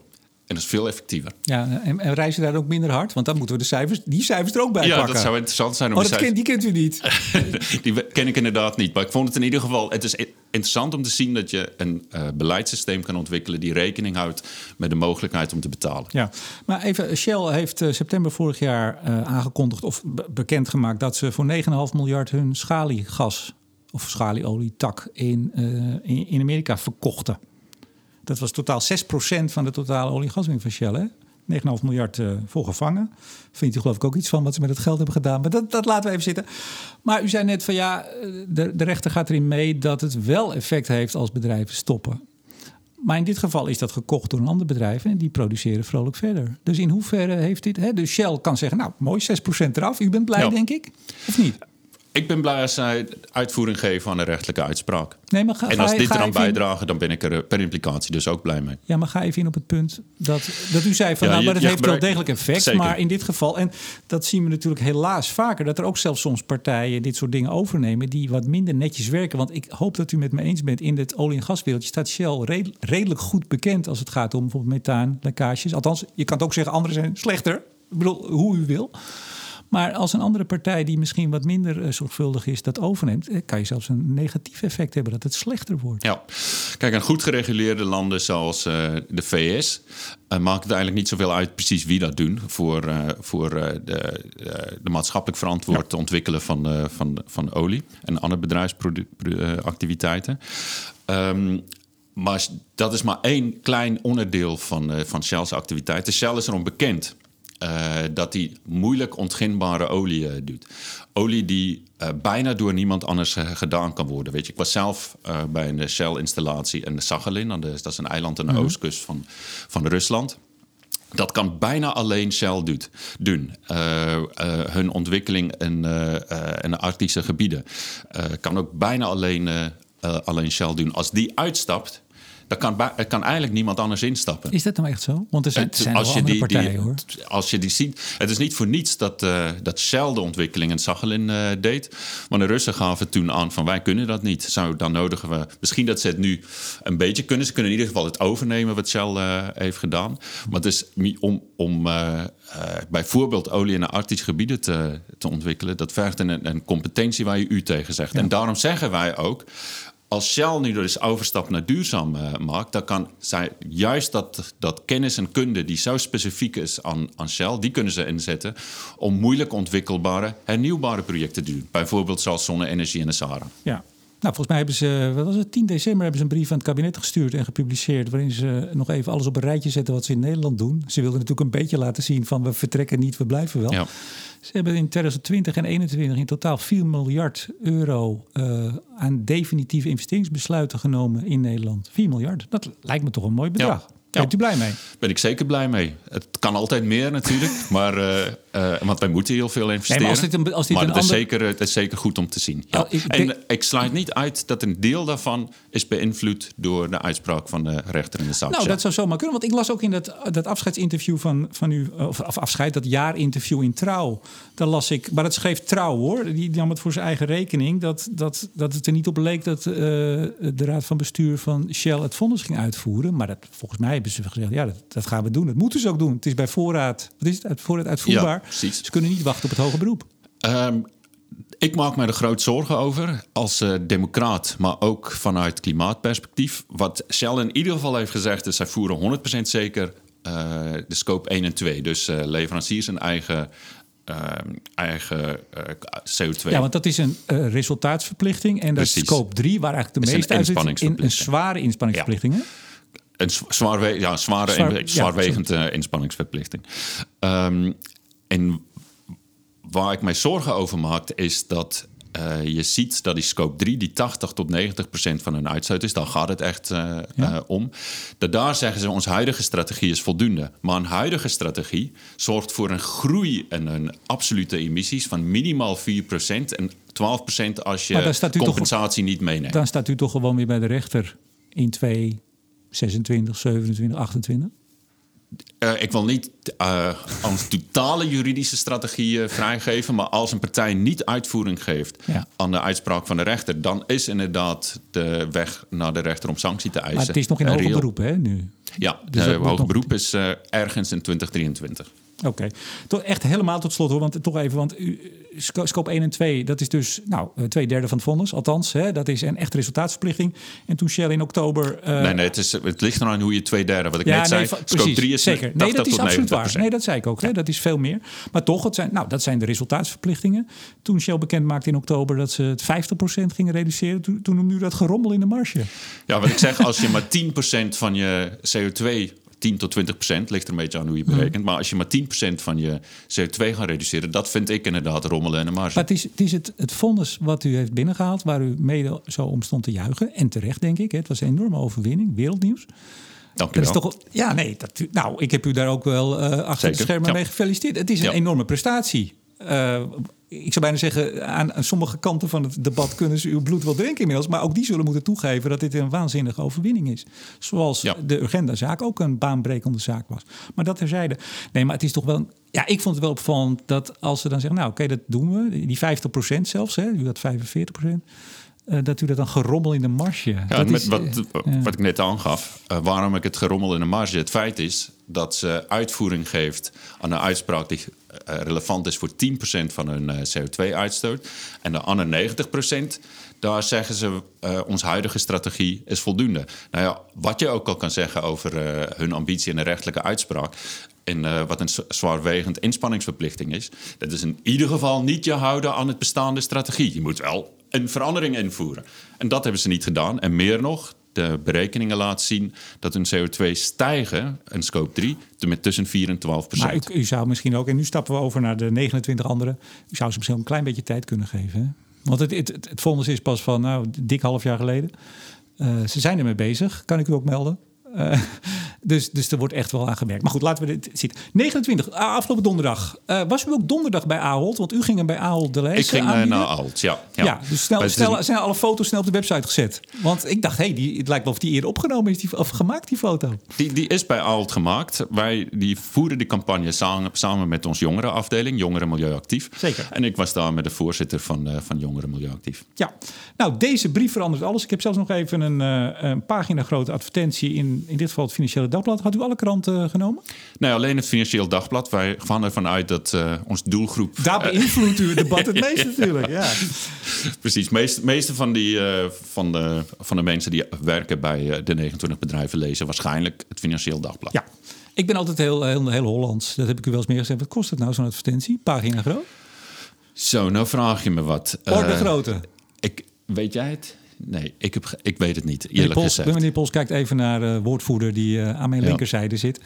En dat is veel effectiever. Ja, en, en reizen daar ook minder hard? Want dan moeten we de cijfers, die cijfers er ook bij ja, pakken. dat zou interessant zijn om oh, die dat cijfers- ken, die kent u niet. die ken ik inderdaad niet. Maar ik vond het in ieder geval... Het is interessant om te zien dat je een eh, beleidssysteem kan ontwikkelen... die rekening houdt met de mogelijkheid om te betalen. Ja, maar even, Shell heeft eh, september vorig jaar eh, aangekondigd of be- bekendgemaakt dat ze voor 9,5 miljard hun schaliegas of schalieolietak in, in, in Amerika verkochten. Dat was totaal 6% van de totale olie- en gaswinning van Shell. Hè? 9,5 miljard eh voor gevangen. Vindt u geloof ik ook iets van wat ze met het geld hebben gedaan. Maar dat, dat laten we even zitten. Maar u zei net van ja, eh, de, de rechter gaat erin mee dat het wel effect heeft als bedrijven stoppen. Maar in dit geval is dat gekocht door een ander bedrijf en die produceren vrolijk verder. Dus in hoeverre heeft dit. Hè? Dus Shell kan zeggen: Nou, mooi 6% eraf. U bent blij, Ja. denk ik? Of niet? Ik ben blij als zij uitvoering geven aan een rechtelijke uitspraak. Nee, maar ga, en ga- als dit ga in- bijdragen, dan ben ik er eh, per implicatie dus ook blij mee. Ja, maar ga even in op het punt dat, dat u zei van Ja, nou, maar dat heeft wel degelijk effect. Zeker. Maar in dit geval, en dat zien we natuurlijk helaas vaker, dat er ook zelfs soms partijen dit soort dingen overnemen die wat minder netjes werken. Want ik hoop dat u met me eens bent, in het olie- en gaswereldje staat Shell red- redelijk goed bekend als het gaat om bijvoorbeeld methaan, lekkages. Althans, je kan het ook zeggen, anderen zijn slechter. Ik bedoel, hoe u wil. Maar als een andere partij die misschien wat minder eh, zorgvuldig is, dat overneemt, eh, kan je zelfs een negatief effect hebben dat het slechter wordt. Ja, kijk, en goed gereguleerde landen zoals eh, de VS maakt het eigenlijk niet zoveel uit precies wie dat doen voor, voor de, de maatschappelijk verantwoord ontwikkelen van, van, van olie en andere bedrijfsactiviteiten. Ehm, maar dat is maar één klein onderdeel van, van Shell's activiteiten. Shell is erom bekend eh, dat hij moeilijk ontginbare olie eh, doet. Olie die eh, bijna door niemand anders gedaan kan worden. Weet je, ik was zelf bij een Shell-installatie in de Sachalin. Dat is een eiland aan de oostkust van, van Rusland. Dat kan bijna alleen Shell doet, doen. Hun ontwikkeling in, in de Arctische gebieden kan ook bijna alleen, alleen Shell doen. Als die uitstapt, dan kan, er kan eigenlijk niemand anders instappen. Is dat nou echt zo? Want er zijn, er zijn als je andere die, partijen die- hoor. Als je die ziet. Het is niet voor niets dat, eh, dat Shell de ontwikkeling in Sachalin eh, deed. Maar de Russen gaven toen aan van wij kunnen dat niet. Zou, dan nodigen we. Misschien dat ze het nu een beetje kunnen. Ze kunnen in ieder geval het overnemen wat Shell eh, heeft gedaan. Maar het is om, om bijvoorbeeld olie in de Arctische gebieden te, te ontwikkelen. Dat vergt een, een competentie waar je u tegen zegt. En daarom zeggen wij ook. Als Shell nu dus overstap naar duurzaam eh, maakt, dan kan zij juist dat, dat kennis en kunde die zo specifiek is aan, aan Shell, die kunnen ze inzetten om moeilijk ontwikkelbare, hernieuwbare projecten te doen. Bijvoorbeeld zoals zonne-energie in de Sahara. Ja. Nou, volgens mij hebben ze, wat was het, 10 december hebben ze een brief aan het kabinet gestuurd en gepubliceerd. waarin ze nog even alles op een rijtje zetten wat ze in Nederland doen. Ze wilden natuurlijk een beetje laten zien van we vertrekken niet, we blijven wel. Ja. Ze hebben in 2020 en 2021 in totaal 4 miljard euro eh, aan definitieve investeringsbesluiten genomen in Nederland. 4 miljard, dat lijkt me toch een mooi bedrag. Ja. Bent u blij mee? Ben ik zeker blij mee. Het kan altijd meer natuurlijk, maar, eh, eh, want wij moeten heel veel investeren. als dit een- als dit maar een het, is zeker, het is zeker goed om te zien. Ja. Oh, ik en denk- ik sluit niet uit dat een deel daarvan is beïnvloed door de uitspraak van de rechter in de zaak. Nou, dat zou zomaar kunnen. Want ik las ook in dat, dat afscheidsinterview van, van u, of, of afscheid, dat jaarinterview in Trouw. Daar las ik, maar dat schreef Trouw hoor. Die, die nam het voor zijn eigen rekening. Dat, dat, dat het er niet op leek dat eh, de raad van bestuur van Shell het vonnis ging uitvoeren. Maar dat, volgens mij hebben ze gezegd, ja, dat, dat gaan we doen. Dat moeten ze ook doen. Het is bij voorraad, wat is het, uit voorraad uitvoerbaar. Ja. Ze kunnen niet wachten op het hoge beroep. Ehm, ik maak me er groot zorgen over als eh, democraat, maar ook vanuit klimaatperspectief. Wat Shell in ieder geval heeft gezegd is, zij voeren 100% zeker eh, de scope 1 en 2. Dus eh, leveranciers een eigen, ehm, eigen eh, CO2. Ja, want dat is een eh, resultaatsverplichting. En dat is scope 3, waar eigenlijk de meeste uit zit, in een zware inspanningsverplichting. hè? Een zwaar, ja, zware, Zwaar- in- zwaarwegend eh, inspanningsverplichting. Ehm, en waar ik mij zorgen over maak, is dat eh, je ziet dat die scope 3, die 80 tot 90 procent van hun uitstoot is, dan gaat het echt uh, uh, om. Dat daar zeggen ze, onze huidige strategie is voldoende. Maar een huidige strategie zorgt voor een groei in hun absolute emissies van minimaal 4 procent en 12 procent als je compensatie toch, niet meeneemt. Dan staat u toch gewoon weer bij de rechter in 2, 26, 27, 28? Uh, ik wil niet uh, totale juridische strategie uh, vrijgeven, maar als een partij niet uitvoering geeft ja. aan de uitspraak van de rechter, dan is inderdaad de weg naar de rechter om sanctie te eisen. Maar het is nog in hoger beroep, hè, nu? Ja, dus het hoger beroep is ergens in 2023. Oké. Okay. Echt helemaal tot slot hoor, want toch even, want u, scope 1 en 2, dat is dus nou, eh, twee derde van het fonds, althans. Hè, dat is een echt resultaatsverplichting. En toen Shell in oktober... Uh, nee, nee, het, is, het ligt eraan hoe je twee derde, wat ik ja, net nee, zei. Scope 3 is zeker. Nee, dat is absoluut waar. Nee, dat zei ik ook. Hè, dat is veel meer. Maar toch, het zijn, nou, dat zijn de resultaatsverplichtingen. Toen Shell bekend maakte in oktober dat ze het 50% gingen reduceren, toen, toen noemde u dat gerommel in de marge. Ja, wat ik zeg, als je maar 10% van je CO2 10 tot 20 procent, ligt er een beetje aan hoe je berekent. Hmm. Maar als je maar 10 procent van je CO2 gaat reduceren, dat vind ik inderdaad rommelen en een marge. Maar het is het, is het, het vonnis wat u heeft binnengehaald, waar u mede zo om stond te juichen. En terecht, denk ik. Het was een enorme overwinning, wereldnieuws. Dank u wel. Toch, ja, nee, dat, nou, ik heb u daar ook wel uh, achter de schermen mee gefeliciteerd. Het is een enorme prestatie. Uh, ik zou bijna zeggen, aan, sommige kanten van het debat kunnen ze uw bloed wel drinken inmiddels. Maar ook die zullen moeten toegeven dat dit een waanzinnige overwinning is. Zoals de Urgenda-zaak ook een baanbrekende zaak was. Maar dat terzijde. Nee, maar het is toch wel. Ja, ik vond het wel opvallend dat als ze dan zeggen, nou oké, dat doen we. Die 50% zelfs, hè, u had 45%. Uh, dat u dat dan gerommel in de marge. Ja, dat met is, wat, uh, wat ik net aangaf, uh, waarom ik het gerommel in de marge. Het feit is dat ze uitvoering geeft aan een uitspraak die relevant is voor 10% van hun CO2-uitstoot. En de andere 90%, daar zeggen ze onze huidige strategie is voldoende. Nou ja, wat je ook al kan zeggen over hun ambitie en de rechtelijke uitspraak. In, wat een zwaarwegend inspanningsverplichting is. Dat is in ieder geval niet je houden aan het bestaande strategie. Je moet wel een verandering invoeren. En dat hebben ze niet gedaan. En meer nog, de berekeningen laten zien dat hun CO2 stijgen, in scope 3, met tussen 4 en 12 procent. Maar u, zou misschien ook, en nu stappen we over naar de 29 andere, u zou ze misschien een klein beetje tijd kunnen geven. Hè? Want het, het, het, is pas van nou, dik half jaar geleden. Uh, ze zijn ermee bezig, kan ik u ook melden. Uh, dus, dus er wordt echt wel aan gewerkt. Maar goed, laten we dit zien. 29, afgelopen donderdag. Uh, was u ook donderdag bij Ahold? Want u ging er bij Ahold de les Ik ging uh, naar Ahold, ja. Ja, ja dus snel, snel, zijn alle foto's snel op de website gezet. Want ik dacht, hé, hey, het lijkt wel of die eerder opgenomen is, die, of gemaakt, die foto. Die, die is bij Ahold gemaakt. Wij die voeren die campagne samen, samen met ons jongerenafdeling, Jongeren Milieuactief. Zeker. En ik was daar met de voorzitter van, uh, van Jongeren Milieuactief. Ja, nou, deze brief verandert alles. Ik heb zelfs nog even een, een pagina grote advertentie in, in dit geval het Financiële Dagblad. Had u alle kranten uh, genomen? Nee, alleen het Financieel Dagblad. Wij gaan ervan uit dat uh, ons doelgroep... Daar eh, beïnvloedt u het debat het meest natuurlijk, ja. Precies. De meeste, meeste van, die, uh, van, de, van de mensen die werken bij de 29 bedrijven lezen... waarschijnlijk het Financieel Dagblad. Ja. Ik ben altijd heel, heel, heel Hollands. Dat heb ik u wel eens meer gezegd. Wat kost het nou, zo'n advertentie? Pagina groot? Zo, nou vraag je me wat. Orde grootte. Ik, weet jij het? Nee, ik, heb, ik weet het niet, eerlijk Pols, gezegd. Meneer Pols kijkt even naar de woordvoerder die uh, aan mijn ja. linkerzijde zit.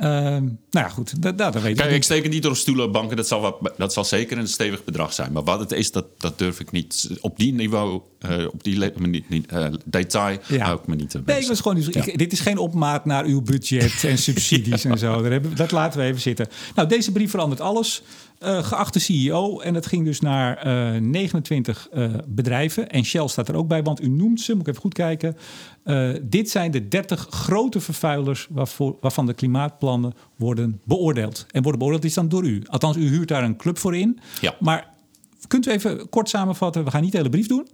Uh, nou ja, goed, dat, dat weet Kijk, ik. ik steek het niet door stoelen op banken. Dat zal, wat, dat zal zeker een stevig bedrag zijn. Maar wat het is, dat, dat durf ik niet. Op die niveau, uh, op die uh, detail ja. hou ik me niet Nee, ik was gewoon, ja. ik, dit is geen opmaat naar uw budget en subsidies en zo. Dat, hebben, dat laten we even zitten. Nou, deze brief verandert alles. Uh, geachte CEO. En het ging dus naar uh, 29 uh, bedrijven. En Shell staat er ook bij, want u noemt ze, moet ik even goed kijken. Dit zijn de 30 grote vervuilers waarvoor, waarvan de klimaatplannen worden beoordeeld. En worden beoordeeld is dan door u. Althans, u huurt daar een club voor in. Ja. Maar kunt u even kort samenvatten? We gaan niet de hele brief doen.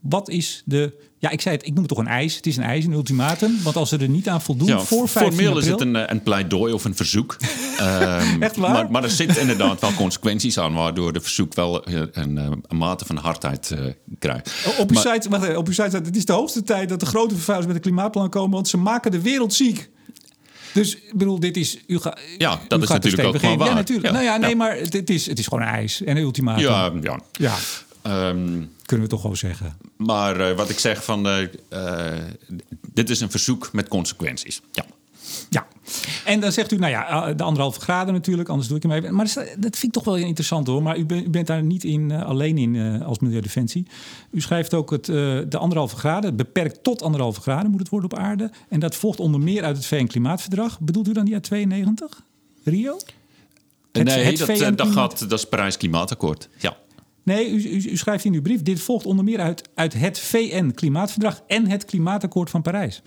Wat is de. Ja, ik zei het, ik noem het toch een eis. Het is een eis, een ultimatum. Want als ze er niet aan voldoen ja, voor 15 Formeel april, is het een, een pleidooi of een verzoek. um, Echt waar? Maar, maar, er zitten inderdaad wel consequenties aan... waardoor de verzoek wel een, een, een mate van hardheid uh, krijgt. Op uw, maar, site, wacht op uw site staat... het is de hoogste tijd dat de grote vervuilers met een klimaatplan komen... want ze maken de wereld ziek. Dus ik bedoel, dit is. U ga, ja, dat is gaat natuurlijk ook gewoon waar. Ja, natuurlijk. Ja, nou ja, nee, ja. maar het is, het is gewoon een eis en een ultimatum. Ja, ja. ja. Um, Kunnen we toch gewoon zeggen. Maar uh, wat ik zeg van. Uh, dit is een verzoek met consequenties. Ja. Ja, en dan zegt u, nou ja, eh, de anderhalve graden natuurlijk, anders doe ik hem even. Maar dat vind ik toch wel interessant hoor. Maar u, bent- u bent daar niet in, eh, alleen in eh, als Milieudefensie. U schrijft ook het, eh, de anderhalve graden, beperkt tot anderhalve graden moet het worden op aarde. En dat volgt onder meer uit het VN-klimaatverdrag. Bedoelt u dan die uit 92? Rio? Het- nee, het dat, eh, dat, gaat, dat is Parijs Klimaatakkoord. Ja. Nee, u, u, u schrijft in uw brief, dit volgt onder meer uit, uit het VN-klimaatverdrag en het klimaatakkoord van Parijs.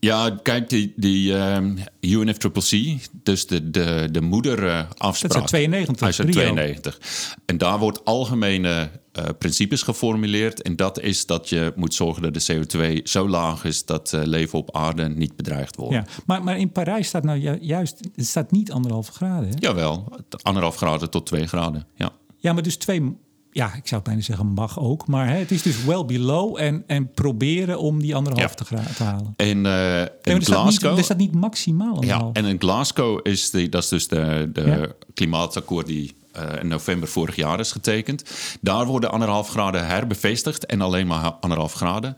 Ja, kijk, die, die ehm, UNFCCC, dus de, de, de moederafspraak. Dat is uit 92, Hij is uit Rio. 92. En daar wordt algemene eh, principes geformuleerd. En dat is dat je moet zorgen dat de CO2 zo laag is dat eh, leven op aarde niet bedreigd wordt. Ja, maar, maar in Parijs staat nou ju- juist, het staat niet anderhalve graden. Hè? Jawel, anderhalf graden tot twee graden. Ja. Ja, maar dus twee, ja, ik zou bijna zeggen mag ook. Maar hè, het is dus well below en, en proberen om die anderhalf Ja. te, halen. En eh, in staat niet, Glasgow. er staat niet maximaal Ja, en in Glasgow is die, dat is dus de, de Ja. klimaatakkoord die eh, in november vorig jaar is getekend. Daar worden anderhalf graden herbevestigd en alleen maar anderhalf graden.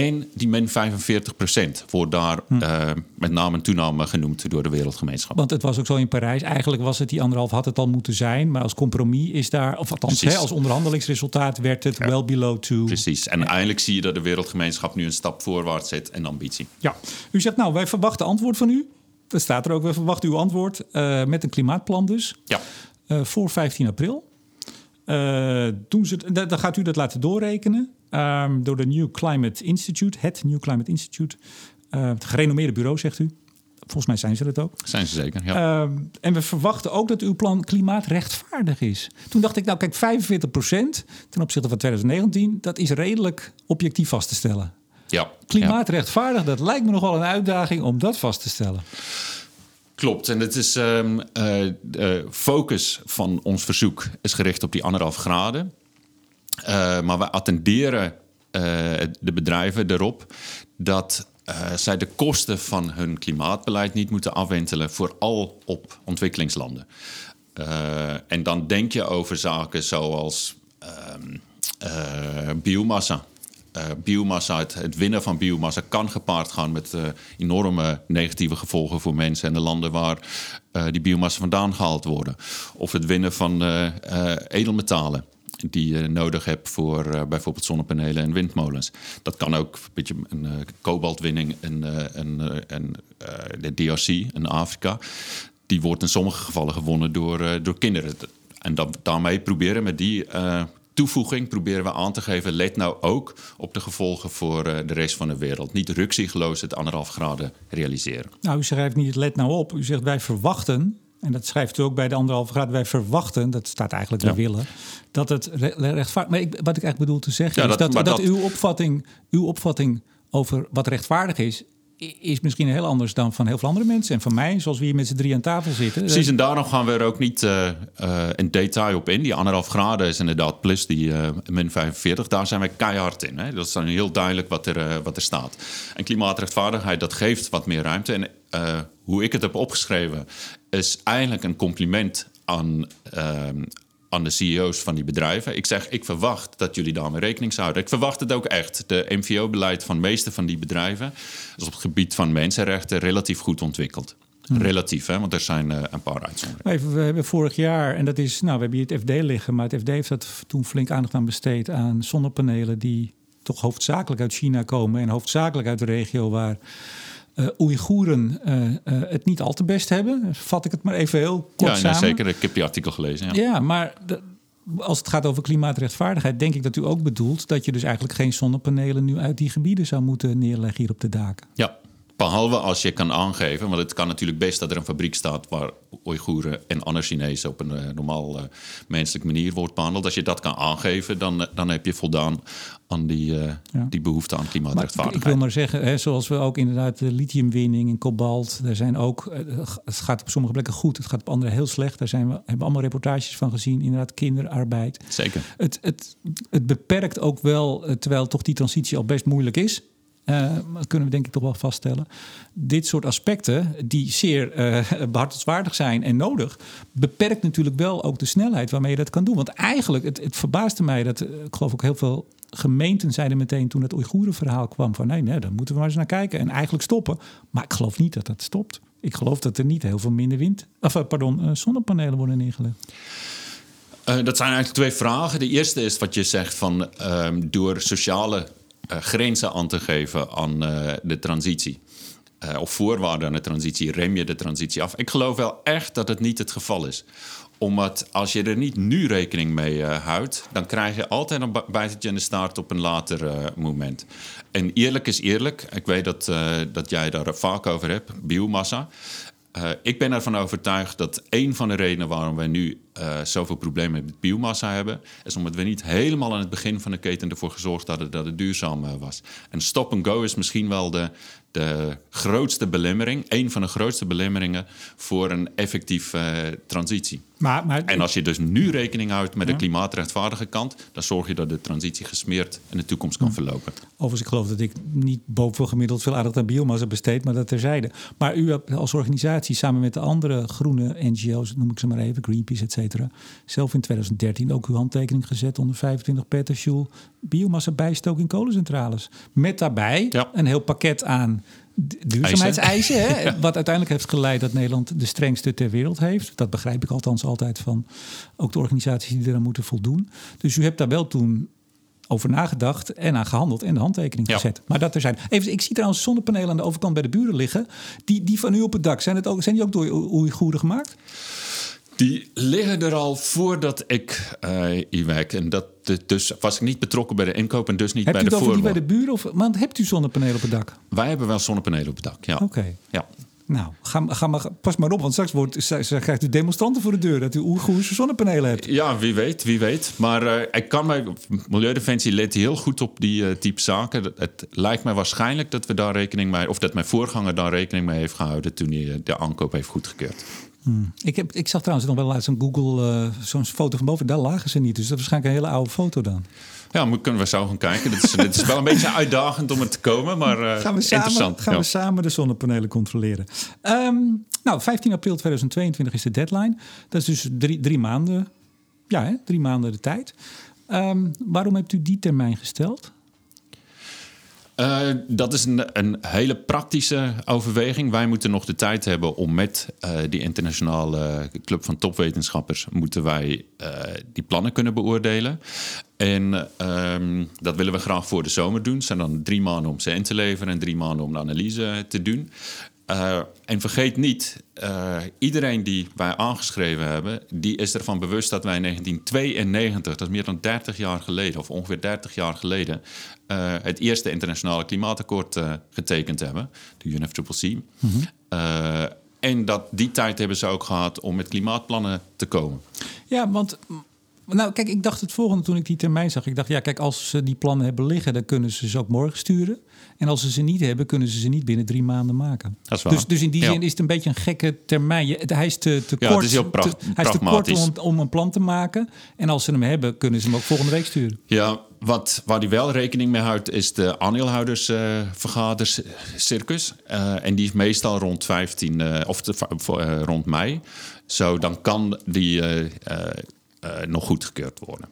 En die min 45 procent wordt daar Hm. eh, met name en toename genoemd door de wereldgemeenschap. Want het was ook zo in Parijs. Eigenlijk was het die anderhalf had het al moeten zijn. Maar als compromis is daar, of althans hè, als onderhandelingsresultaat werd het well below two. Precies. En eindelijk zie je dat de wereldgemeenschap nu een stap voorwaarts zet en ambitie. Ja, u zegt nou, wij verwachten antwoord van u. Dat staat er ook, wij verwachten uw antwoord eh, met een klimaatplan dus. Ja, eh, voor 15 april. Doen ze, dan gaat u dat laten doorrekenen ehm, door de New Climate Institute, het New Climate Institute. Eh, het gerenommeerde bureau, zegt u. Volgens mij zijn ze dat ook. zijn ze zeker. Ja. Ehm, en we verwachten ook dat uw plan klimaatrechtvaardig is. Toen dacht ik, nou kijk, 45% ten opzichte van 2019, dat is redelijk objectief vast te stellen. ja. Klimaatrechtvaardig, dat lijkt me nogal een uitdaging om dat vast te stellen. Klopt, en het is ehm, eh, de focus van ons verzoek is gericht op die anderhalf graden. Eh, maar we attenderen eh, de bedrijven erop dat eh, zij de kosten van hun klimaatbeleid niet moeten afwentelen, vooral op ontwikkelingslanden. En dan denk je over zaken zoals ehm, eh, biomassa. Biomassa, het, het winnen van biomassa kan gepaard gaan met enorme negatieve gevolgen voor mensen en de landen waar die biomassa vandaan gehaald worden. Of het winnen van edelmetalen die je nodig hebt voor eh, bijvoorbeeld zonnepanelen en windmolens. Dat kan ook een beetje een eh, kobaltwinning en, en, eh, de DRC in Afrika. Die wordt in sommige gevallen gewonnen door, door kinderen. En daarmee proberen we met die toevoeging proberen we aan te geven... let nou ook op de gevolgen voor de rest van de wereld. Niet rukzichtloos het anderhalf graden realiseren. Nou, u schrijft niet, let nou op. U zegt wij verwachten, en dat schrijft u ook bij de anderhalve graad, wij verwachten, dat staat eigenlijk Ja. willen, dat het re- rechtvaardig. Maar ik, wat ik eigenlijk bedoel te zeggen Ja, is dat- dat, uw, opvatting, uw opvatting over wat rechtvaardig is, is misschien heel anders dan van heel veel andere mensen. En van mij, zoals we hier met z'n drie aan tafel zitten. Precies, en daarom gaan we er ook niet eh, in detail op in. Die anderhalf graden is inderdaad plus die eh, min 45. Daar zijn wij keihard in. Hè? Dat is dan heel duidelijk wat er, wat er staat. En klimaatrechtvaardigheid, dat geeft wat meer ruimte. En eh, hoe ik het heb opgeschreven, is eigenlijk een compliment aan, ehm, aan de CEO's van die bedrijven. Ik zeg, ik verwacht dat jullie daarmee rekening zouden. Ik verwacht het ook echt. De MVO-beleid van de meeste van die bedrijven... is op het gebied van mensenrechten relatief goed ontwikkeld. Relatief, hè? want er zijn eh, een paar uitzonderingen. Even, we hebben vorig jaar, en dat is, nou, we hebben hier het FD liggen, maar het FD heeft dat toen flink aandacht aan besteed aan zonnepanelen die toch hoofdzakelijk uit China komen en hoofdzakelijk uit de regio waar eh Oeigoeren eh, eh, het niet al te best hebben. Vat ik het maar even heel kort Ja, samen. zeker. Ik heb die artikel gelezen. Ja. Ja, maar als het gaat over klimaatrechtvaardigheid, denk ik dat u ook bedoelt dat je dus eigenlijk geen zonnepanelen nu uit die gebieden zou moeten neerleggen hier op de daken. ja. Behalve als je kan aangeven, want het kan natuurlijk best dat er een fabriek staat waar Oeigoeren en andere Chinezen op een eh, normaal eh, menselijke manier wordt behandeld. Als je dat kan aangeven, dan, eh, dan heb je voldaan aan die, Ja. die behoefte aan Maar ik, ik klimaatrechtvaardigheid. wil maar zeggen, hè, zoals we ook inderdaad de lithiumwinning en kobalt, daar zijn ook, het gaat op sommige plekken goed, het gaat op andere heel slecht. Daar zijn we, hebben we allemaal reportages van gezien, inderdaad kinderarbeid. Zeker. Het, het, het beperkt ook wel, terwijl toch die transitie al best moeilijk is. Uh, dat kunnen we denk ik toch wel vaststellen. Dit soort aspecten, die zeer uh, zijn en nodig, beperkt natuurlijk wel ook de snelheid waarmee je dat kan doen. Want eigenlijk, het, het verbaasde mij dat, ik geloof ook heel veel gemeenten zeiden meteen toen het Oeigoerenverhaal kwam van nee, nee, daar moeten we maar eens naar kijken en eigenlijk stoppen. Maar ik geloof niet dat dat stopt. Ik geloof dat er niet heel veel minder wind, of pardon, zonnepanelen worden neergelegd. Dat zijn eigenlijk twee vragen. De eerste is wat je zegt van uh, door sociale grenzen aan te geven aan de transitie. of voorwaarden aan de transitie, rem je de transitie af. Ik geloof wel echt dat het niet het geval is omdat als je er niet nu rekening mee houdt, dan krijg je altijd een bijtje in de staart op een later moment. En eerlijk is eerlijk. Ik weet dat, dat jij daar vaak over hebt, biomassa. Uh, ik ben ervan overtuigd dat een van de redenen waarom wij nu uh, zoveel problemen met biomassa hebben, is omdat we niet helemaal aan het begin van de keten ervoor gezorgd hadden dat het duurzaam uh, was. En stop and go is misschien wel de, de grootste belemmering, een van de grootste belemmeringen voor een effectieve transitie. Maar, maar, en als je dus nu rekening houdt met de klimaatrechtvaardige kant, dan zorg je dat de transitie gesmeerd in de toekomst kan verlopen. Overigens, ik geloof dat ik niet boven gemiddeld veel aandacht aan biomassa besteed, maar dat terzijde. Maar u hebt als organisatie samen met de andere groene NGO's, noem ik ze maar even, Greenpeace, et cetera, zelf in 2013 ook uw handtekening gezet onder 25 petajoule biomassa bijstook in kolencentrales. Met daarbij een heel pakket aan duurzaamheidseisen. Hè, Wat uiteindelijk heeft geleid dat Nederland de strengste ter wereld heeft. Dat begrijp ik althans altijd van ook de organisaties die eraan moeten voldoen. Dus u hebt daar wel toen over nagedacht en aan gehandeld en de handtekening gezet. Maar dat er zijn. Even, ik zie trouwens zonnepanelen aan de overkant bij de buren liggen. Die, die van u op het dak, zijn, het ook, zijn die ook door Oeigoeren gemaakt? Die liggen er al voordat ik uh, hier werk. En dat, dus was ik niet betrokken bij de inkoop en dus niet bij de voorbouw. Hebt u het bij de buren? Of, want hebt u zonnepanelen op het dak? Wij hebben wel zonnepanelen op het dak, ja. Oké. Ja. Nou, ga, ga maar, pas maar op, want straks wordt, krijgt u demonstranten voor de deur dat u Oeigoerse zonnepanelen hebt. Ja, wie weet, wie weet. Maar uh, ik kan mij, Milieudefensie let heel goed op die uh, type zaken. Het, lijkt mij waarschijnlijk dat we daar rekening mee, of dat mijn voorganger daar rekening mee heeft gehouden toen hij de aankoop heeft goedgekeurd. Hmm. Ik, heb, ik zag trouwens nog wel laatst een Google, uh, zo'n foto van boven. Daar lagen ze niet. Dus dat is waarschijnlijk een hele oude foto dan. Ja, moet, kunnen we zo gaan kijken. Dit is, dit is wel een beetje uitdagend om er te komen, maar uh, gaan we samen, interessant. Gaan we samen de zonnepanelen controleren. Um, nou, 15 april 2022 is de deadline. Dat is dus drie, drie maanden. Ja, hè? drie maanden de tijd. Um, waarom hebt u die termijn gesteld? Uh, dat is een, een, hele praktische overweging. Wij moeten nog de tijd hebben om met uh, die internationale club van topwetenschappers moeten wij uh, die plannen kunnen beoordelen. En um, dat willen we graag voor de zomer doen. Het zijn dan drie maanden om ze in te leveren en drie maanden om de analyse te doen. Uh, en vergeet niet, uh, iedereen die wij aangeschreven hebben, die is ervan bewust dat wij in 1992, dat is meer dan 30 jaar geleden, of ongeveer 30 jaar geleden, uh, het eerste internationale klimaatakkoord getekend hebben, de UNFCCC. Mm -hmm. en dat die tijd hebben ze ook gehad om met klimaatplannen te komen. Ja, want nou, kijk, ik dacht het volgende toen ik die termijn zag. Ik dacht, ja, kijk, als ze die plannen hebben liggen, dan kunnen ze ze ook morgen sturen. En als ze ze niet hebben, kunnen ze ze niet binnen drie maanden maken. Dat is waar. Dus, dus in die zin is het een beetje een gekke termijn. Je, hij is te, te ja, kort, is te, hij is te kort om, om, een plan te maken. En als ze hem hebben, kunnen ze hem ook volgende week sturen. Ja, wat, waar hij wel rekening mee houdt, is de aandeelhoudersvergaderscircus. Uh, uh, en die is meestal rond 15 uh, of te, uh, rond mei. Zo, dan kan die nog goedgekeurd worden.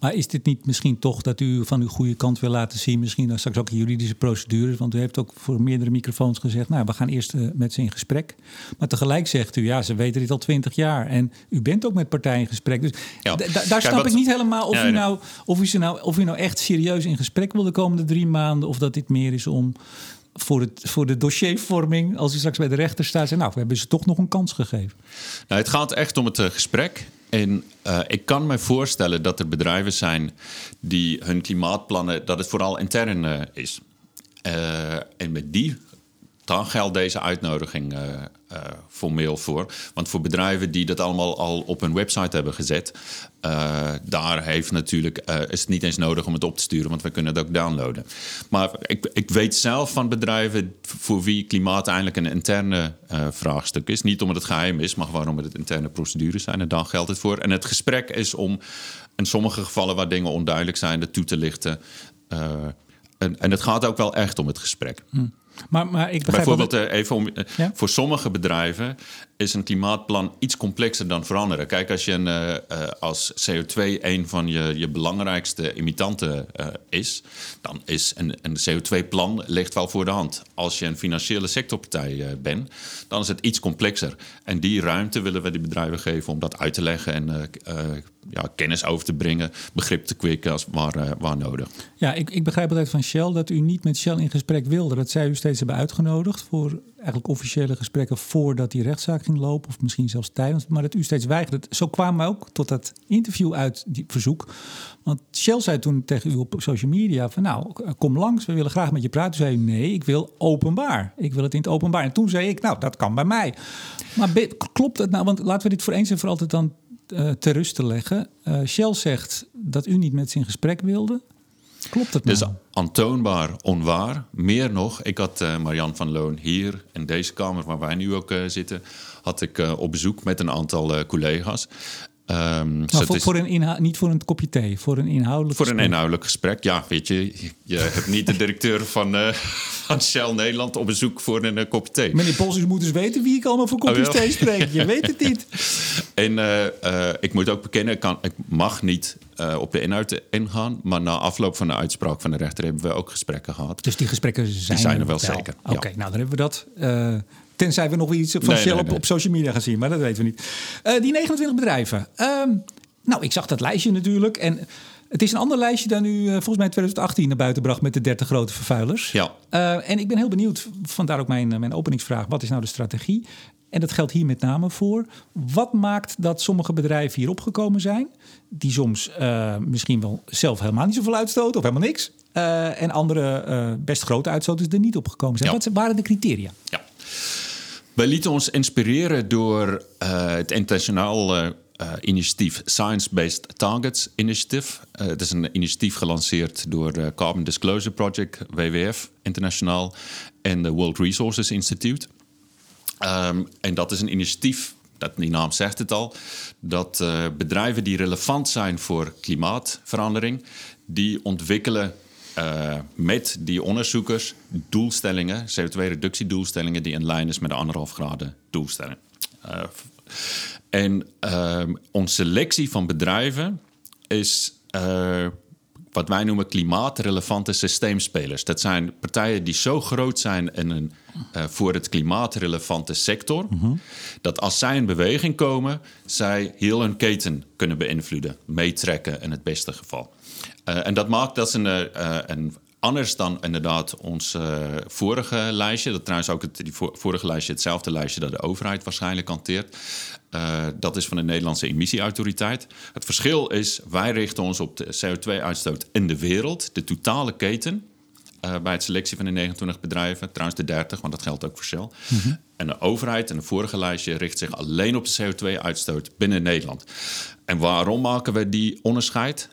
Maar is dit niet misschien toch dat u van uw goede kant wil laten zien? Misschien dan straks ook juridische procedures. Want u heeft ook voor meerdere microfoons gezegd... nou, we gaan eerst uh, met ze in gesprek. Maar tegelijk zegt u, ja, ze weten dit al twintig jaar. En u bent ook met partijen in gesprek. Dus ja. daar snap ik niet helemaal of, u nou, of, u nou, of u nou echt serieus in gesprek wil de komende drie maanden... of dat dit meer is om voor, het, voor de dossiervorming, als u straks bij de rechter staat, zei, nou, we hebben ze toch nog een kans gegeven. Nou, het gaat echt om het uh, gesprek. En uh, ik kan me voorstellen dat er bedrijven zijn die hun klimaatplannen, dat het vooral intern uh, is. En met die dan geldt deze uitnodiging uh, formeel voor. Want voor bedrijven die dat allemaal al op hun website hebben gezet, uh, daar heeft natuurlijk, is het niet eens nodig om het op te sturen, want we kunnen het ook downloaden. Maar ik, ik weet zelf van bedrijven voor wie klimaat eigenlijk een interne vraagstuk is. Niet omdat het geheim is, maar omdat het interne procedures zijn. En dan geldt het voor. En het gesprek is om in sommige gevallen waar dingen onduidelijk zijn, dat toe te lichten. en, en het gaat ook wel echt om het gesprek. Maar, maar ik begrijp Bijvoorbeeld, dat- eh, even om, eh, Ja? voor sommige bedrijven is een klimaatplan iets complexer dan veranderen. Kijk, als je een, eh, eh, als CO2 een van je, je belangrijkste imitanten eh, is, dan is een, een CO2-plan ligt wel voor de hand. Als je een financiële sectorpartij bent, dan is het iets complexer. En die ruimte willen we die bedrijven geven om dat uit te leggen en ja, kennis over te brengen, begrip te kweken als waar, waar nodig. Ja, ik, ik begrijp altijd van Shell dat u niet met Shell in gesprek wilde. Dat zij u steeds hebben uitgenodigd voor eigenlijk officiële gesprekken voordat die rechtszaak ging lopen. Of misschien zelfs tijdens. Maar dat u steeds weigerde. Zo kwamen we ook tot dat interview uit, die verzoek. Want Shell zei toen tegen u op social media van nou, kom langs. We willen graag met je praten. Toen zei u nee, ik wil openbaar. Ik wil het in het openbaar. En toen zei ik nou, dat kan bij mij. Maar klopt het nou? Want laten we dit voor eens en voor altijd dan eh ter rust leggen. Eh, Shell zegt dat u niet met ze in gesprek wilde. Klopt het nou? Dus aantoonbaar onwaar. Meer nog, ik had eh, Marian van Loon hier in deze kamer waar wij nu ook eh, zitten, had ik eh, op bezoek met een aantal collega's. Maar het voor, is voor een inhoud, niet voor een kopje thee, voor een inhoudelijk voor een gesprek. inhoudelijk gesprek. Ja, weet je, je- hebt niet de directeur van, eh, van Shell Nederland op bezoek voor een eh, kopje thee. Meneer Pols, u moet dus weten wie ik allemaal voor kopjes Oh, thee spreek. Je weet het niet. En eh, ik moet ook bekennen, ik, kan, ik mag niet op de inhoud ingaan. Maar na afloop van de uitspraak van de rechter hebben we ook gesprekken gehad. Dus die gesprekken zijn, zijn er wel zeker, ja. Oké, nou dan hebben we dat. Tenzij we nog weer iets van Nee, Shell nee, op, nee. op social media gaan zien, maar dat weten we niet. Eh, die 29 bedrijven. Ehm, nou, ik zag dat lijstje natuurlijk. En het is een ander lijstje dan u eh, volgens mij in 2018 naar buiten bracht met de 30 grote vervuilers. Ja. Eh, en ik ben heel benieuwd, vandaar ook mijn, mijn openingsvraag. Wat is nou de strategie? En dat geldt hier met name voor. Wat maakt dat sommige bedrijven hier opgekomen zijn, die soms misschien wel zelf helemaal niet zoveel uitstoten of helemaal niks, en andere best grote uitstoters er niet opgekomen zijn? Ja. Wat zijn- waren de criteria? Ja. Wij lieten ons inspireren door eh, het internationaal eh, initiatief Science Based Targets Initiative. Eh, het is een initiatief gelanceerd door Carbon Disclosure Project, WWF internationaal, en de World Resources Institute. Ehm, en dat is een initiatief, dat, die naam zegt het al, dat bedrijven die relevant zijn voor klimaatverandering, die ontwikkelen eh, met die onderzoekers doelstellingen, CO2-reductiedoelstellingen, die in lijn is met de anderhalf graden doelstelling. Eh, en ehm, onze selectie van bedrijven is eh, wat wij noemen klimaatrelevante systeemspelers. Dat zijn partijen die zo groot zijn in een, eh, voor het klimaatrelevante sector, dat als zij in beweging komen, zij heel hun keten kunnen beïnvloeden, meetrekken in het beste geval. Eh, en dat maakt dat ze een, eh, een anders dan inderdaad ons eh, vorige lijstje. Dat trouwens ook het die vo- vorige lijstje hetzelfde lijstje dat de overheid waarschijnlijk hanteert. Dat is van de Nederlandse emissieautoriteit. Het verschil is, wij richten ons op de CO2-uitstoot in de wereld, de totale keten. bij het selectie van de 29 bedrijven, trouwens de 30, want dat geldt ook voor Shell. En de overheid in het vorige lijstje richt zich alleen op de CO2-uitstoot binnen Nederland. En waarom maken we die onderscheid?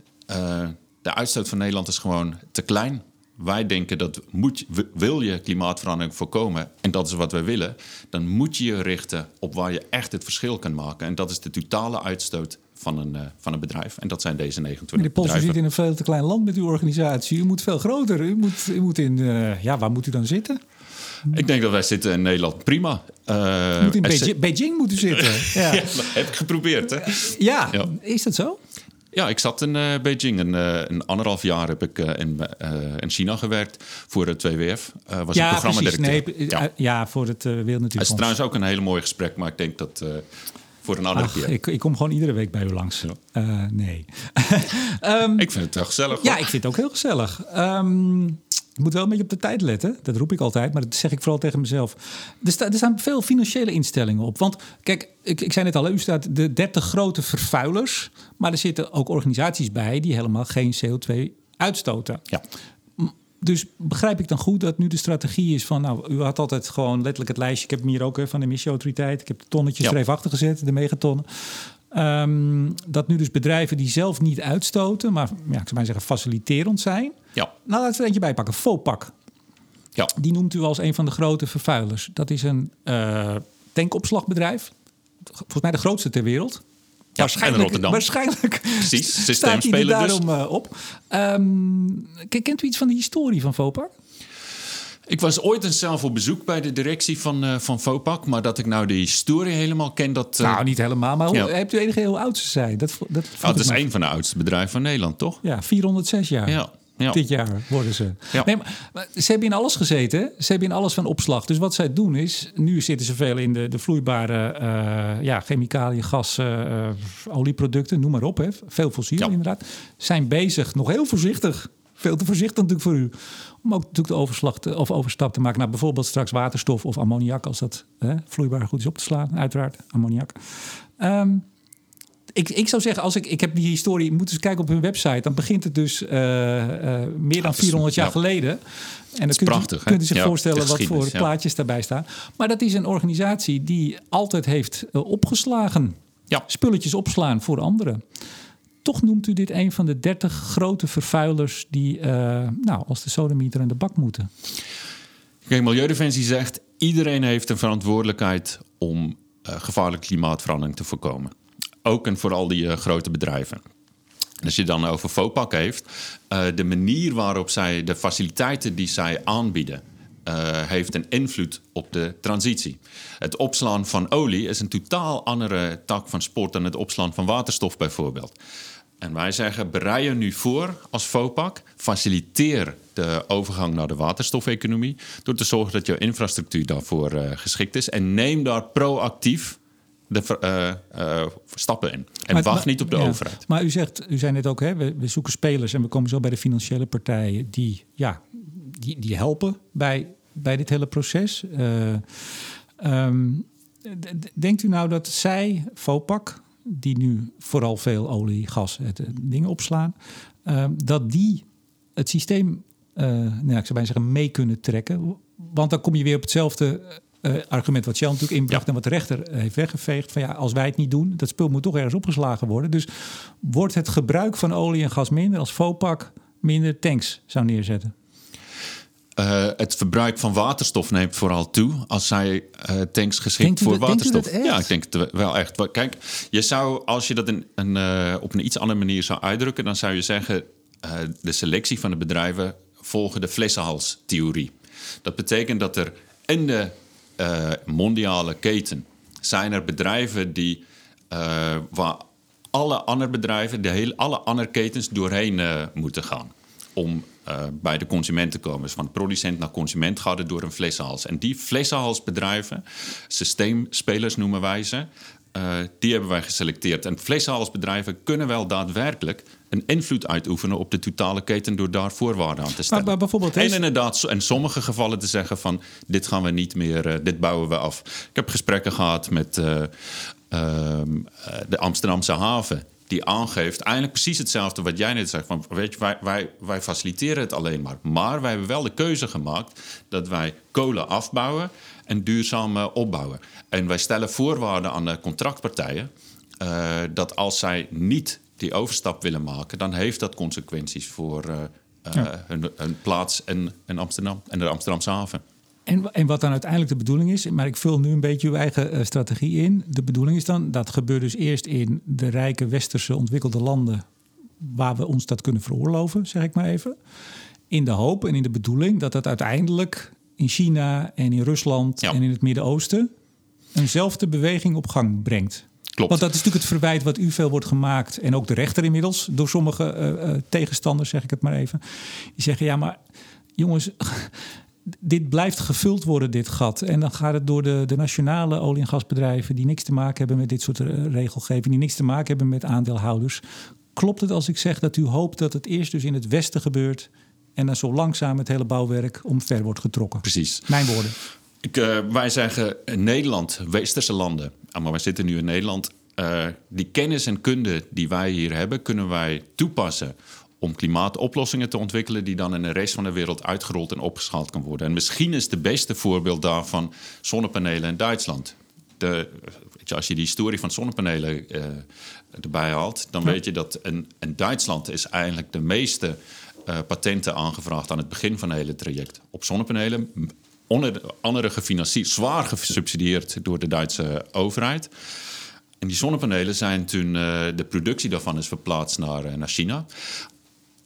De uitstoot van Nederland is gewoon te klein. Wij denken dat moet, wil je klimaatverandering voorkomen, en dat is wat wij willen, dan moet je je richten op waar je echt het verschil kan maken. En dat is de totale uitstoot van een, eh, van een bedrijf. En dat zijn deze 29 Meneer Pols, u zit in een veel te klein land met uw organisatie. U moet veel groter. U moet, u moet in, eh, ja, waar moet u dan zitten? Ik denk dat wij zitten in Nederland prima. Eh, U moet in Beijing, zit- Beijing moet u zitten. Ja. Heb ik geprobeerd, hè? Ja. Ja. is dat zo? Ja, ik zat in eh, Beijing. Een, eh, een anderhalf jaar heb ik eh, in, eh, in China gewerkt voor het WWF. eh was Ja, precies. programmadirecteur. Nee, ja. voor het uh, Het is trouwens ook een hele mooi gesprek, maar ik denk dat eh, voor een andere Ach, keer. ik, ik kom gewoon iedere week bij u langs. Ja. Eh, nee. Ik vind het wel gezellig. Ja, hoor. ik vind het ook heel gezellig. Ehm je moet wel een beetje op de tijd letten. Dat roep ik altijd, maar dat zeg ik vooral tegen mezelf. Er, sta, er staan veel financiële instellingen op. Want kijk, ik, ik zei net al, u staat de 30 grote vervuilers. Maar er zitten ook organisaties bij die helemaal geen CO2 uitstoten. Ja. Dus begrijp ik dan goed dat nu de strategie is van... nou, u had altijd gewoon letterlijk het lijstje... ik heb hem hier ook hè, van de emissieautoriteit... ik heb de tonnetjes Ja. er even achter gezet, de megatonnen... Ehm, dat nu dus bedrijven die zelf niet uitstoten... maar ja, ik zou maar zeggen faciliterend zijn... Ja. nou, laten we er eentje bijpakken. Vopak, ja. die noemt u als een van de grote vervuilers. Dat is een eh, tankopslagbedrijf. Volgens mij de grootste ter wereld. Waarschijnlijk, Rotterdam. Waarschijnlijk Precies, staat hij systeemspeler dus. daarom eh, op. Ehm, kent u iets van de historie van Vopak? Ik was ooit eens zelf op bezoek bij de directie van, eh van Vopak. Maar dat ik nou de historie helemaal ken, dat... eh, nou, niet helemaal, maar hoe, ja. hebt u enige heel oud ze zijn? Dat, dat, oh, het is een van de oudste bedrijven van Nederland, toch? Ja, 406 jaar. Ja. Ja. Dit jaar worden ze. Ja. Nee, maar, maar ze hebben in alles gezeten. hè? Ze hebben in alles van opslag. Dus wat zij doen is... Nu zitten ze veel in de, de vloeibare eh, ja, chemicaliën, gas, eh, olieproducten. Noem maar op. Hè. Veel fossiel Ja. inderdaad. Zijn bezig, nog heel voorzichtig. Veel te voorzichtig natuurlijk voor u. Om ook natuurlijk de overslag te, of overstap te maken naar bijvoorbeeld straks waterstof of ammoniak. Als dat hè, vloeibaar goed is op te slaan. Uiteraard, ammoniak. Ehm, ik, ik zou zeggen, als ik, ik heb die historie, moet eens kijken op hun website. Dan begint het dus eh, eh, meer dan dat is- 400 jaar ja. geleden. En dan kunt, prachtig, u, kunt u zich Ja, voorstellen wat voor ja. plaatjes daarbij staan. Maar dat is een organisatie die altijd heeft eh, opgeslagen. Ja. Spulletjes opslaan voor anderen. Toch noemt u dit een van de 30 grote vervuilers die, nou, als de sodemieter aan de bak moeten. Kijk, Milieudefensie zegt... iedereen heeft een verantwoordelijkheid om gevaarlijke klimaatverandering te voorkomen. Ook en vooral die eh, grote bedrijven. En Als je dan over FOPAC heeft, eh, de manier waarop zij de faciliteiten die zij aanbieden, eh, heeft een invloed op de transitie. Het opslaan van olie is een totaal andere tak van sport dan het opslaan van waterstof bijvoorbeeld. En wij zeggen, bereid je nu voor als FOPAC, faciliteer de overgang naar de waterstofeconomie door te zorgen dat jouw infrastructuur daarvoor geschikt is en neem daar proactief de eh, eh, stappen in. En Maar- wacht maar- niet op de ja. overheid. Maar u zegt, u zei net ook, hè, we, we zoeken spelers en we komen zo bij de financiële partijen die, ja, die, die helpen bij, bij dit hele proces. Eh, ehm, denkt u nou dat zij, FOPAC, die nu vooral veel olie, gas, het, dingen opslaan, ehm, dat die het systeem, eh, nou, ik zou bijna zeggen, mee kunnen trekken? Want dan kom je weer op hetzelfde eh, argument wat Shell natuurlijk inbracht Ja. en wat de rechter heeft weggeveegd. Van ja, als wij het niet doen, dat spul moet toch ergens opgeslagen worden. Dus wordt het gebruik van olie en gas minder als FOPAC minder tanks zou neerzetten? Eh, het verbruik van waterstof neemt vooral toe als zij eh, tanks geschikt voor dat- waterstof. Ja, ik denk het wel echt. Kijk, je zou, als je dat een, een, op een iets andere manier zou uitdrukken, dan zou je zeggen: de selectie van de bedrijven volgen de flessenhalstheorie. Dat betekent dat er in de eh, mondiale keten zijn er bedrijven die eh, waar alle andere bedrijven, de hele, alle andere ketens doorheen eh, moeten gaan. Om bij de consument te komen. Dus van producent naar consument gaat het door een flessenhals. En die flessenhalsbedrijven, systeemspelers noemen wij ze, die hebben wij geselecteerd. En flessenhalsbedrijven kunnen wel daadwerkelijk een invloed uitoefenen op de totale keten door daar voorwaarden aan te stellen. maar bijvoorbeeld en inderdaad, in sommige gevallen te zeggen van dit gaan we niet meer, eh, dit bouwen we af. Ik heb gesprekken gehad met eh, ehm, eh, de Amsterdamse haven. Die aangeeft eigenlijk precies hetzelfde wat jij net zegt. Van, weet je, wij, wij, wij faciliteren het alleen maar. Maar wij hebben wel de keuze gemaakt dat wij kolen afbouwen en duurzaam opbouwen. En wij stellen voorwaarden aan de contractpartijen dat als zij niet die overstap willen maken, dan heeft dat consequenties voor eh, eh, hun, hun plaats in, in Amsterdam en de Amsterdamse haven. En, en wat dan uiteindelijk de bedoeling is, maar ik vul nu een beetje uw eigen eh, strategie in. De bedoeling is dan, dat gebeurt dus eerst in de rijke westerse ontwikkelde landen waar we ons dat kunnen veroorloven, zeg ik maar even. In de hoop en in de bedoeling dat dat uiteindelijk in China en in Rusland Ja. en in het Midden-Oosten eenzelfde beweging op gang brengt. Klopt. Want dat is natuurlijk het verwijt wat u veel wordt gemaakt. En ook de rechter inmiddels, door sommige eh, eh, tegenstanders, zeg ik het maar even. Die zeggen, ja, maar jongens, dit blijft gevuld worden, dit gat. En dan gaat het door de, de nationale olie- en gasbedrijven... die niks te maken hebben met dit soort eh, regelgeving... die niks te maken hebben met aandeelhouders. Klopt het als ik zeg dat u hoopt dat het eerst dus in het westen gebeurt... en dan zo langzaam het hele bouwwerk omver wordt getrokken? Precies. Mijn woorden. Ik, wij zeggen Nederland, westerse landen, maar wij zitten nu in Nederland. eh, die kennis en kunde die wij hier hebben, kunnen wij toepassen om klimaatoplossingen te ontwikkelen die dan in de rest van de wereld uitgerold en opgeschaald kan worden. En misschien is het beste voorbeeld daarvan zonnepanelen in Duitsland. De, als je die historie van zonnepanelen eh, erbij haalt, dan weet je dat in, in Duitsland is eigenlijk de meeste eh, patenten aangevraagd aan het begin van het hele traject op zonnepanelen. Onder, andere gefinancierd, zwaar gesubsidieerd door de Duitse overheid. En die zonnepanelen zijn toen, uh, de productie daarvan is verplaatst naar, uh, naar China.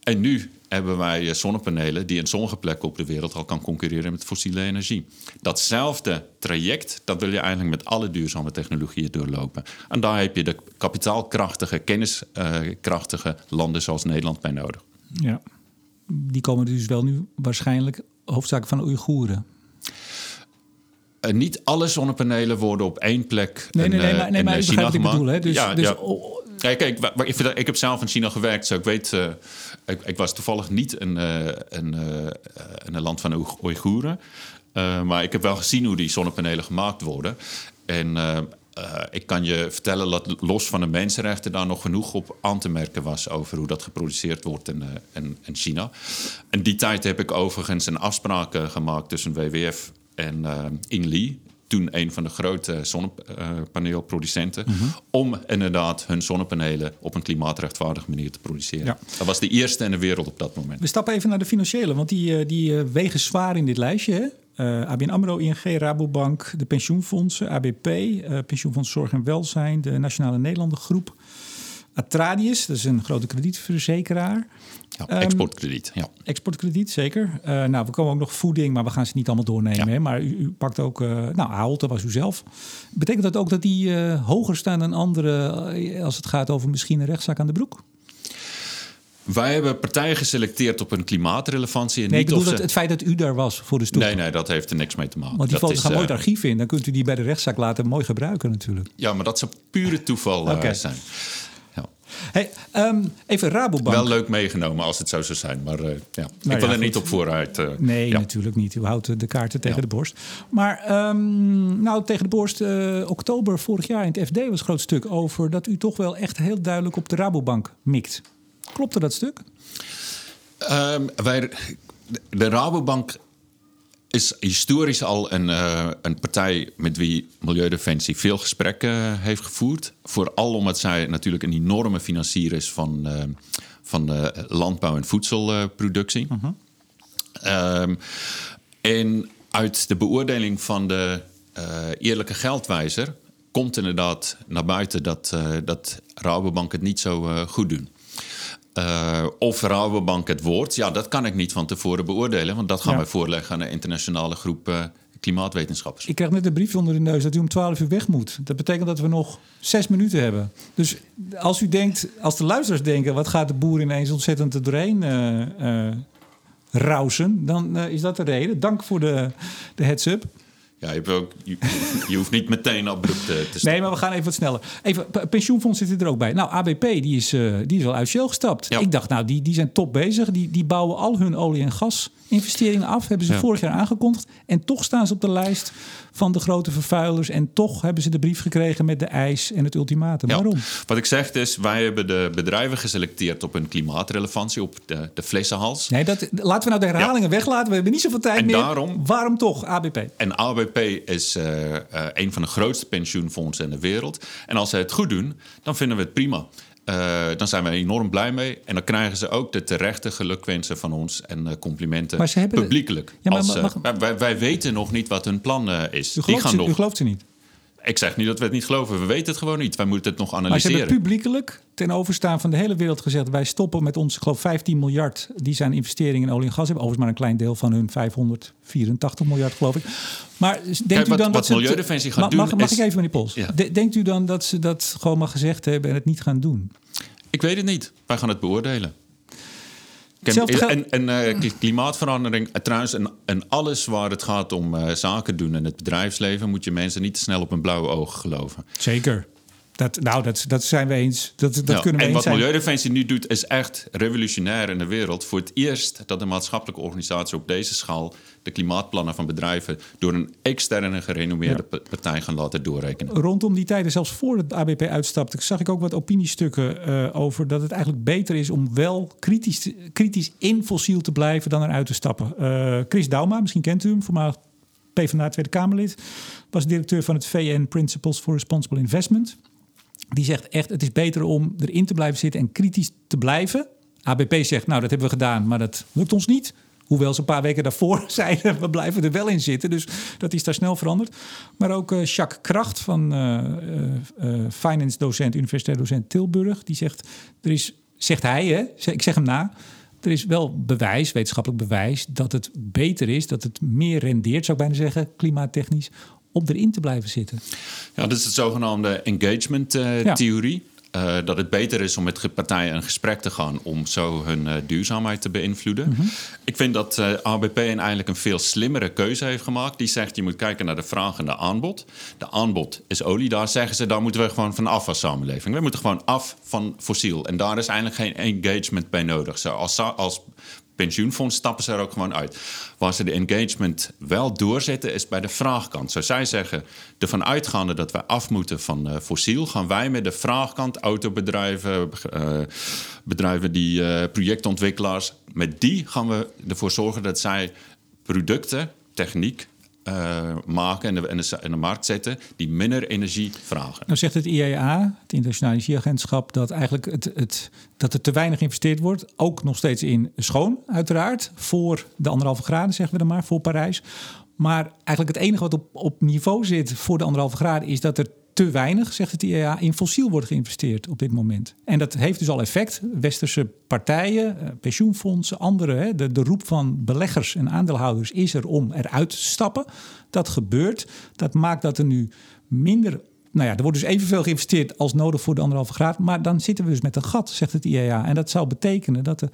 En nu hebben wij zonnepanelen die in sommige plekken op de wereld al kan concurreren met fossiele energie. Datzelfde traject, dat wil je eigenlijk met alle duurzame technologieën doorlopen. En daar heb je de kapitaalkrachtige, kenniskrachtige landen zoals Nederland bij nodig. Ja, die komen dus wel nu waarschijnlijk hoofdzakelijk van Oeigoeren. Uh, niet alle zonnepanelen worden op één plek nee, nee, nee, maar, nee, maar wat ik bedoel. Hè? Dus, ja, dus, ja. Kijk, ik, ik, heb zelf in China gewerkt, zo ik weet... Uh, ik, ik, was toevallig niet in, in, in een land van de Oeigoeren. maar ik heb wel gezien hoe die zonnepanelen gemaakt worden. En ik kan je vertellen dat los van de mensenrechten daar nog genoeg op aan te merken was over hoe dat geproduceerd wordt in, in, in China. In die tijd heb ik overigens een afspraak gemaakt tussen WWF en Inli, toen een van de grote zonnepaneelproducenten, mm -hmm. om inderdaad hun zonnepanelen op een klimaatrechtvaardige manier te produceren. Ja. Dat was de eerste in de wereld op dat moment. We stappen even naar de financiële, want die, die wegen zwaar in dit lijstje. Hè? Uh, ABN AMRO, ING, Rabobank, de pensioenfondsen, ABP, uh, Pensioenfonds Zorg en Welzijn, de Nationale Nederlanden Groep, Atradius, dat is een grote kredietverzekeraar. Ja, exportkrediet, ja. Exportkrediet, zeker. Uh, nou, we komen ook nog voeding, maar we gaan ze niet allemaal doornemen. Ja. Hè? Maar u, u, pakt ook, nou, Ahold, dat was u zelf. Betekent dat ook dat die hoger staan dan anderen als het gaat over misschien een rechtszaak aan de broek? Wij hebben partijen geselecteerd op een klimaatrelevantie. En nee, niet ik bedoel het feit dat u daar was voor de stoel. Nee, nee, dat heeft er niks mee te maken. Want die foto's gaan mooi het archief in. Dan kunt u die bij de rechtszaak laten mooi gebruiken natuurlijk. Ja, maar dat zou pure toeval okay. zijn. Hey, um, even Rabobank. Wel leuk meegenomen als het zo zou zijn. Maar uh, ja. Nou, ik wil ja, er niet op vooruit. Uh, nee, ja. natuurlijk niet. U houdt de kaarten tegen de borst. Maar um, nou, tegen de borst, oktober vorig jaar in het FD was een groot stuk over... dat u toch wel echt heel duidelijk op de Rabobank mikt. Klopte dat stuk? Um, wij, de Rabobank is historisch al een, uh, een partij met wie Milieudefensie veel gesprekken uh, heeft gevoerd. Vooral omdat zij natuurlijk een enorme financier is van, uh, van de landbouw- en voedselproductie. um, en uit de beoordeling van de eerlijke geldwijzer komt inderdaad naar buiten dat, dat Rabobank het niet zo goed doen. Uh, of Rabobank het woord, ja, dat kan ik niet van tevoren beoordelen. Want dat gaan ja. wij voorleggen aan een internationale groep uh, klimaatwetenschappers. Ik krijg net een briefje onder de neus dat u om 12 uur weg moet. Dat betekent dat we nog zes minuten hebben. Dus als u denkt, als de luisteraars denken... wat gaat de boer ineens ontzettend er doorheen uh, rausen... dan is dat de reden. Dank voor de, de heads-up. Ja, je, ook, je, je, hoeft niet meteen abrupt te staan. Nee, maar we gaan even wat sneller. Even, pensioenfonds zit er ook bij. Nou, ABP die is, uh, die is wel uit Shell gestapt. Ja. Ik dacht, nou, die, die zijn top bezig. Die, die bouwen al hun olie- en gasinvesteringen af. Hebben ze ja. vorig jaar aangekondigd. En toch staan ze op de lijst van de grote vervuilers. En toch hebben ze de brief gekregen met de eis en het ultimatum. Ja. Waarom? Wat ik zeg is, wij hebben de bedrijven geselecteerd op een klimaatrelevantie, op de, de flessenhals. Nee, dat, laten we nou de herhalingen weglaten. We hebben niet zoveel tijd en meer. Daarom, Waarom toch ABP? En ABP is uh, uh, een van de grootste pensioenfondsen in de wereld. En als zij het goed doen, dan vinden we het prima. Uh, dan zijn we enorm blij mee. En dan krijgen ze ook de terechte gelukwensen van ons en uh, complimenten maar ze hebben publiekelijk. Ja, maar, Als, uh, wij, wij, weten nog niet wat hun plan is. U Die gaan ze, nog... u gelooft ze niet? Ik zeg niet dat we het niet geloven. We weten het gewoon niet. Wij moeten het nog Maar ze analyseren. hebben publiekelijk ten overstaan van de hele wereld gezegd... wij stoppen met ons, geloof 15 miljard... die zijn investeringen in olie en gas hebben. Overigens maar een klein deel van hun 584 miljard, geloof ik. Maar denkt Kijk, u wat, dan wat dat Milieudefensie gaat mag, doen mag, mag is- ik even, meneer Pols? Ja. De- denkt u dan dat ze dat gewoon maar gezegd hebben... en het niet gaan doen? Ik weet het niet. Wij gaan het beoordelen. En, en eh, klimaatverandering, eh, trouwens, en, en alles waar het gaat om eh, zaken doen in het bedrijfsleven, moet je mensen niet te snel op hun blauwe ogen geloven. Zeker. Dat, nou, dat, dat zijn we eens. Dat, dat Ja, kunnen we en wat. Milieudefensie nu doet, is echt revolutionair in de wereld. Voor het eerst dat een maatschappelijke organisatie op deze schaal de klimaatplannen van bedrijven door een externe gerenommeerde pa- partij gaan laten doorrekenen. Rondom die tijden, zelfs voor het ABP uitstapte, zag ik ook wat opiniestukken eh, over dat het eigenlijk beter is om wel kritisch, te- kritisch in fossiel te blijven dan eruit te stappen. Eh, Chris Dauma, misschien kent u hem, voormalig PvdA Tweede Kamerlid, was directeur van het VN Principles for Responsible Investment. Die zegt echt, het is beter om erin te blijven zitten en kritisch te blijven. ABP zegt, nou dat hebben we gedaan, maar dat lukt ons niet. Hoewel ze een paar weken daarvoor zeiden, we blijven er wel in zitten. Dus dat is daar snel veranderd. Maar ook uh, Jacques Kracht van uh, finance docent, universitair docent Tilburg. Die zegt, er is, zegt hij, hè, ik zeg hem na... Er is wel bewijs, wetenschappelijk bewijs, dat het beter is, dat het meer rendeert, zou ik bijna zeggen, klimaattechnisch, om erin te blijven zitten. Ja, dat is de zogenaamde engagement-theorie. Uh, dat het beter is om met partijen in gesprek te gaan om zo hun uh, duurzaamheid te beïnvloeden. Mm -hmm. Ik vind dat uh, ABP eigenlijk een veel slimmere keuze heeft gemaakt. Die zegt je moet kijken naar de vraag en de aanbod. De aanbod is olie. Daar zeggen ze, daar moeten we gewoon van af als samenleving. We moeten gewoon af van fossiel. En daar is eigenlijk geen engagement bij nodig. Zo als, als pensioenfonds stappen ze er ook gewoon uit. Waar ze de engagement wel doorzetten, is bij de vraagkant. Zo zij zeggen, ervan uitgaande dat we af moeten van uh, fossiel, gaan wij met de vraagkant, autobedrijven, uh, bedrijven die uh, projectontwikkelaars, met die gaan we ervoor zorgen dat zij producten, techniek, uh, maken en de, de, markt zetten die minder energie vragen. Nou zegt het IEA, het Internationale Energieagentschap, dat eigenlijk het, het, dat er te weinig geïnvesteerd wordt. Ook nog steeds in schoon, uiteraard. Voor de anderhalve graden, zeggen we dan maar, voor Parijs. Maar eigenlijk het enige wat op, op niveau zit voor de anderhalve graden is dat er te weinig, zegt het IEA, in fossiel wordt geïnvesteerd op dit moment. En dat heeft dus al effect. Westerse partijen, eh, pensioenfondsen, andere, de, de roep van beleggers en aandeelhouders is er om eruit te stappen. Dat gebeurt. Dat maakt dat er nu minder nou ja, er wordt dus evenveel geïnvesteerd als nodig voor de anderhalve graad. Maar dan zitten we dus met een gat, zegt het IEA. En dat zou betekenen dat de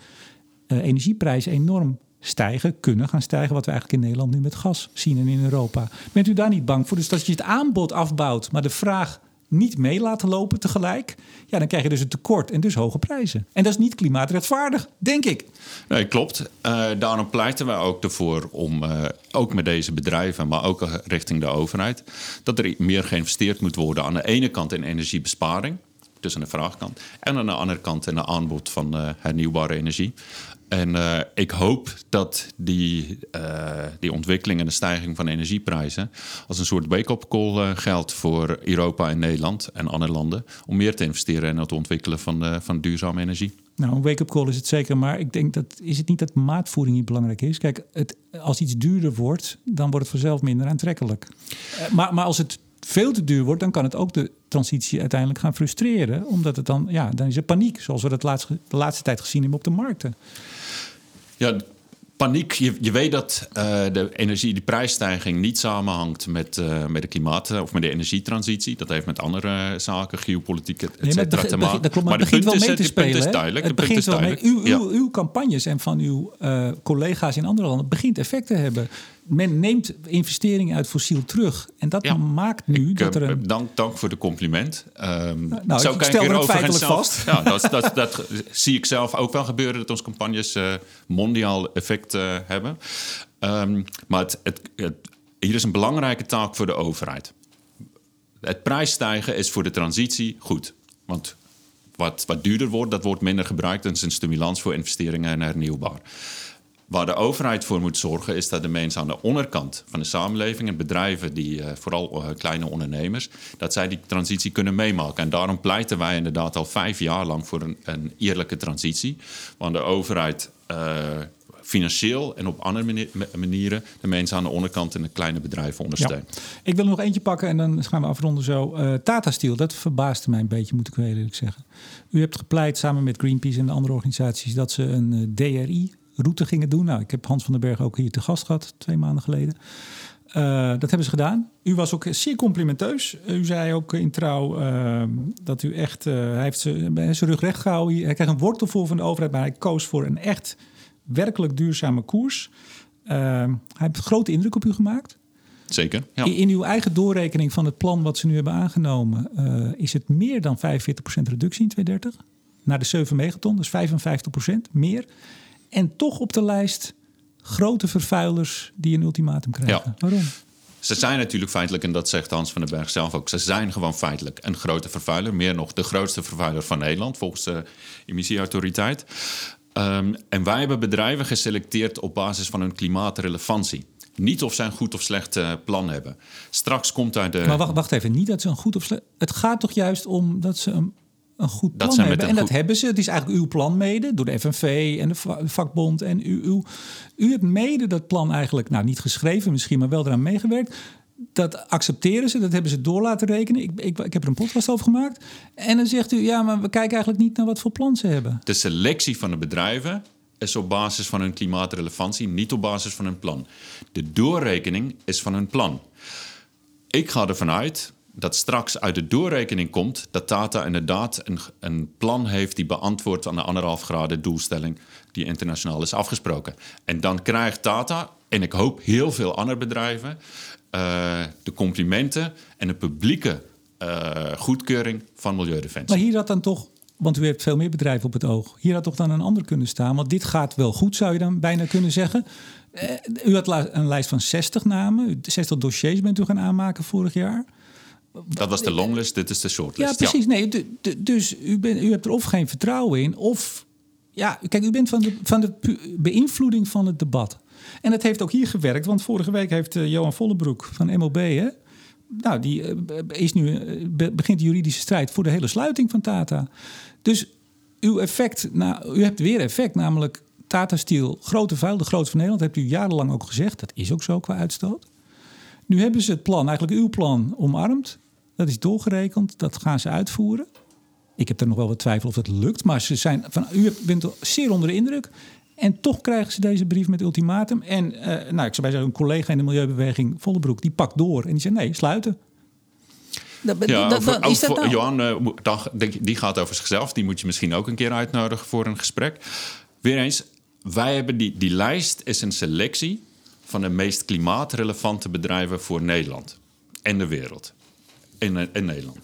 uh, energieprijzen enorm stijgen, kunnen gaan stijgen. Wat we eigenlijk in Nederland nu met gas zien en in Europa. Bent u daar niet bang voor? Dus dat je het aanbod afbouwt, maar de vraag niet mee laten lopen tegelijk, ja, dan krijg je dus een tekort en dus hoge prijzen. En dat is niet klimaatrechtvaardig, denk ik. Nee, klopt. Uh, daarom pleiten wij ook ervoor om, uh, ook met deze bedrijven, maar ook richting de overheid, dat er meer geïnvesteerd moet worden aan de ene kant in energiebesparing, dus aan de vraagkant, en aan de andere kant in de aanbod van uh, hernieuwbare energie. En uh, ik hoop dat die, uh, die ontwikkeling en de stijging van energieprijzen als een soort wake-up call uh, geldt voor Europa en Nederland en andere landen om meer te investeren in het ontwikkelen van, van duurzame energie. Nou, een wake-up call is het zeker, maar ik denk dat is het niet dat maatvoering niet belangrijk is. Kijk, het, als iets duurder wordt, dan wordt het vanzelf minder aantrekkelijk. maar, maar als het veel te duur wordt, dan kan het ook de transitie uiteindelijk gaan frustreren. Omdat het dan, ja, dan is er paniek, zoals we dat laatste, de laatste tijd gezien hebben op de markten. Ja, paniek. Je, je weet dat uh, de energie, die prijsstijging niet samenhangt met, uh, met de klimaat- of met de energietransitie. Dat heeft met andere zaken, geopolitiek, et nee, cetera, te maken. Dat klopt, maar, het begint wel mee te spelen. Is duidelijk. Het begint wel mee. Uw, ja. uw, uw, campagnes en van uw uh, collega's in andere landen begint effect te hebben men neemt investeringen uit fossiel terug. En dat ja, maakt nu ik, dat er een... Dank, dank voor de compliment. Um, nou, zo ik stel er feitelijk zelf, vast. Ja, dat, dat, dat, zie ik zelf ook wel gebeuren... dat onze campagnes uh, mondiaal effect uh, hebben. Um, maar het, het, het, hier is een belangrijke taak voor de overheid. Het prijsstijgen is voor de transitie goed. Want wat, wat duurder wordt, dat wordt minder gebruikt... en is een stimulans voor investeringen en hernieuwbaar. Waar de overheid voor moet zorgen, is dat de mensen aan de onderkant van de samenleving en bedrijven, die, uh, vooral uh, kleine ondernemers, dat zij die transitie kunnen meemaken. En daarom pleiten wij inderdaad al vijf jaar lang voor een, een eerlijke transitie. Want de overheid uh, financieel en op andere manieren de mensen aan de onderkant en de kleine bedrijven ondersteunt. Ja. Ik wil er nog eentje pakken en dan gaan we afronden zo. Uh, Tata Steel, dat verbaasde mij een beetje, moet ik wel eerlijk zeggen. U hebt gepleit samen met Greenpeace en de andere organisaties dat ze een DRI route gingen doen. Nou, ik heb Hans van den Berg ook hier te gast gehad, twee maanden geleden. Uh, dat hebben ze gedaan. U was ook zeer complimenteus. U zei ook in trouw uh, dat u echt... Uh, hij heeft zijn rug recht gehouden. Hij kreeg een wortelvol van de overheid... maar hij koos voor een echt werkelijk duurzame koers. hij heeft grote indruk op u gemaakt. Zeker, ja. in, in, uw eigen doorrekening van het plan wat ze nu hebben aangenomen... is het meer dan 45% reductie in 2030. Naar de 7 megaton, dus 55% meer. En toch op de lijst grote vervuilers die een ultimatum krijgen. Ja. Waarom? Ze zijn natuurlijk feitelijk, en dat zegt Hans van den Berg zelf ook, ze zijn gewoon feitelijk een grote vervuiler. Meer nog de grootste vervuiler van Nederland, volgens de emissieautoriteit. Um, en wij hebben bedrijven geselecteerd op basis van hun klimaatrelevantie. Niet of zij een goed of slecht uh, plan hebben. Straks komt daar de. Maar wacht, wacht even, niet dat ze een goed of slecht. Het gaat toch juist om dat ze een een goed Dat plan hebben. En dat hebben ze. Het is eigenlijk uw plan mede door de FNV en de va- vakbond. En u, u, u hebt mede dat plan eigenlijk, nou niet geschreven misschien, maar wel eraan meegewerkt. Dat accepteren ze, dat hebben ze door laten rekenen. Ik, ik, ik heb er een podcast over gemaakt. En dan zegt u, ja, maar we kijken eigenlijk niet naar wat voor plan ze hebben. De selectie van de bedrijven is op basis van hun klimaatrelevantie, niet op basis van hun plan. De doorrekening is van hun plan. Ik ga ervan uit dat straks uit de doorrekening komt dat Tata inderdaad een, een plan heeft die beantwoordt aan de anderhalf graden doelstelling die internationaal is afgesproken. En dan krijgt Tata, en ik hoop heel veel andere bedrijven, eh, de complimenten en de publieke eh, goedkeuring van Milieudefensie. Maar hier had dan toch, want u heeft veel meer bedrijven op het oog. Hier had toch dan een ander kunnen staan. Want dit gaat wel goed, zou je dan bijna kunnen zeggen. Eh, u had een lijst van 60 namen. U- 60 dossiers bent u gaan aanmaken vorig jaar. Dat was de longlist, dit is de shortlist. Ja, precies. Nee, du- du- dus u, bent, u hebt er of geen vertrouwen in, of... Ja, kijk, u bent van de, van de beïnvloeding van het debat. En het heeft ook hier gewerkt, want vorige week heeft eh, Johan Vollebroek van MOB... Hè, nou, die eh, is nu, eh, be- begint de juridische strijd voor de hele sluiting van Tata. Dus uw effect, nou, u hebt weer effect, namelijk Tata Steel, grote vuil, de grootste van Nederland... hebt u jarenlang ook gezegd, dat is ook zo qua uitstoot. Nu hebben ze het plan, eigenlijk uw plan, omarmd. Dat is doorgerekend, dat gaan ze uitvoeren. Ik heb er nog wel wat twijfel of het lukt, maar ze zijn van, u bent zeer onder de indruk. En toch krijgen ze deze brief met ultimatum. En eh, nou, ik zou bij zeggen, een collega in de milieubeweging, Vollebroek, die pakt door. En die zegt, nee, sluiten. Dat, Ja, dat- over, dat- is dat over- nou- Johan, eh, die gaat over zichzelf. Die moet je misschien ook een keer uitnodigen voor een gesprek. Weer eens, wij hebben die, die lijst is een selectie van de meest klimaatrelevante bedrijven voor Nederland en de wereld. In, in Nederland.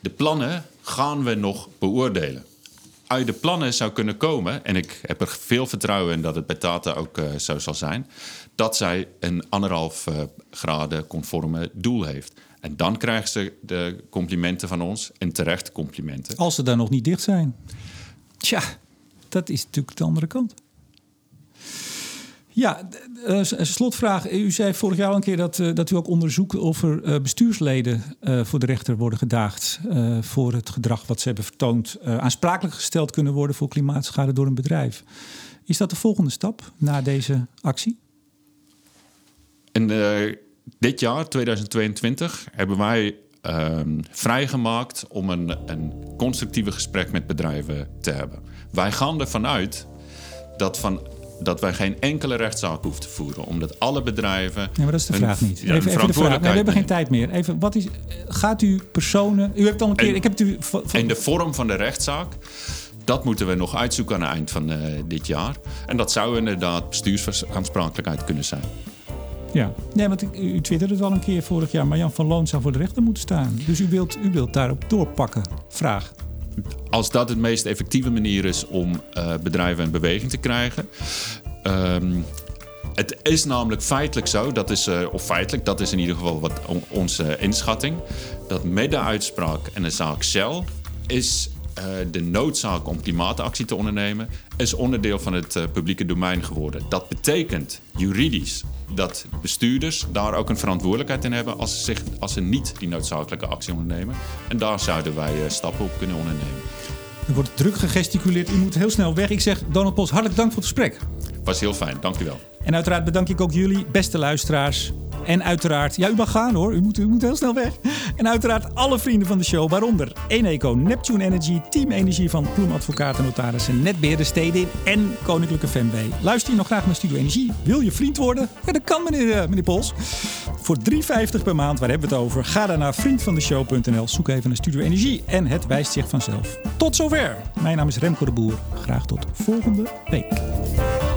De plannen gaan we nog beoordelen. Uit de plannen zou kunnen komen, en ik heb er veel vertrouwen in dat het bij Tata ook eh, zo zal zijn, dat zij een anderhalf eh, graden conforme doel heeft. En dan krijgen ze de complimenten van ons, en terecht complimenten. Als ze daar nog niet dicht zijn. Tja, dat is natuurlijk de andere kant. Ja, eh, s- slotvraag. U zei vorig jaar al een keer dat, eh, dat u ook onderzoekt of er eh, bestuursleden eh, voor de rechter worden gedaagd. eh, voor het gedrag wat ze hebben vertoond. eh, aansprakelijk gesteld kunnen worden voor klimaatschade door een bedrijf. Is dat de volgende stap na deze actie? En eh, dit jaar, 2022, hebben wij ehm, vrijgemaakt om een, een constructieve gesprek met bedrijven te hebben. Wij gaan ervan uit dat, van, dat wij geen enkele rechtszaak hoeven te voeren, omdat alle bedrijven. Nee, maar dat is de vraag niet. ja, even, even de vraag. Nee, we hebben geen tijd meer. Even, wat is, gaat u personen... U hebt al een keer... En- ik heb het u... En de vorm van de rechtszaak, dat moeten we nog uitzoeken aan het eind van eh, dit jaar. En dat zou inderdaad bestuursaansprakelijkheid kunnen zijn. Ja, nee, want ik- u twitterde het al een keer vorig jaar. Maar Jan van Loon zou voor de rechter moeten staan. Dus u wilt, u wilt daarop doorpakken. Vraag. Als dat de meest effectieve manier is om eh, bedrijven in beweging te krijgen. Ehm, het is namelijk feitelijk zo, dat is, eh, of feitelijk, dat is in ieder geval wat on- onze inschatting. Dat met de uitspraak en de zaak Shell is eh, de noodzaak om klimaatactie te ondernemen, is onderdeel van het eh, publieke domein geworden. Dat betekent juridisch dat bestuurders daar ook een verantwoordelijkheid in hebben als ze, zich, als ze niet die noodzakelijke actie ondernemen. En daar zouden wij eh, stappen op kunnen ondernemen. Er wordt druk gegesticuleerd. U moet heel snel weg. Ik zeg Donald Pos, hartelijk dank voor het gesprek. Was heel fijn, dank u wel. En uiteraard bedank ik ook jullie, beste luisteraars. En uiteraard, ja, u mag gaan hoor. U moet, u moet heel snel weg. En uiteraard alle vrienden van de show, waaronder Eneco, Neptune Energy, Team Energie van Ploem Advocaten Notarissen, Netbeheerder Stedin en Koninklijke FemB. Luister je nog graag naar Studio Energie? Wil je vriend worden? Ja, dat kan meneer, eh, meneer Pols. Voor 3,50 per maand, waar hebben we het over? Ga dan naar vriendvandeshow.nl, zoek even naar Studio Energie en het wijst zich vanzelf. Tot zover. Mijn naam is Remco de Boer. Graag tot volgende week.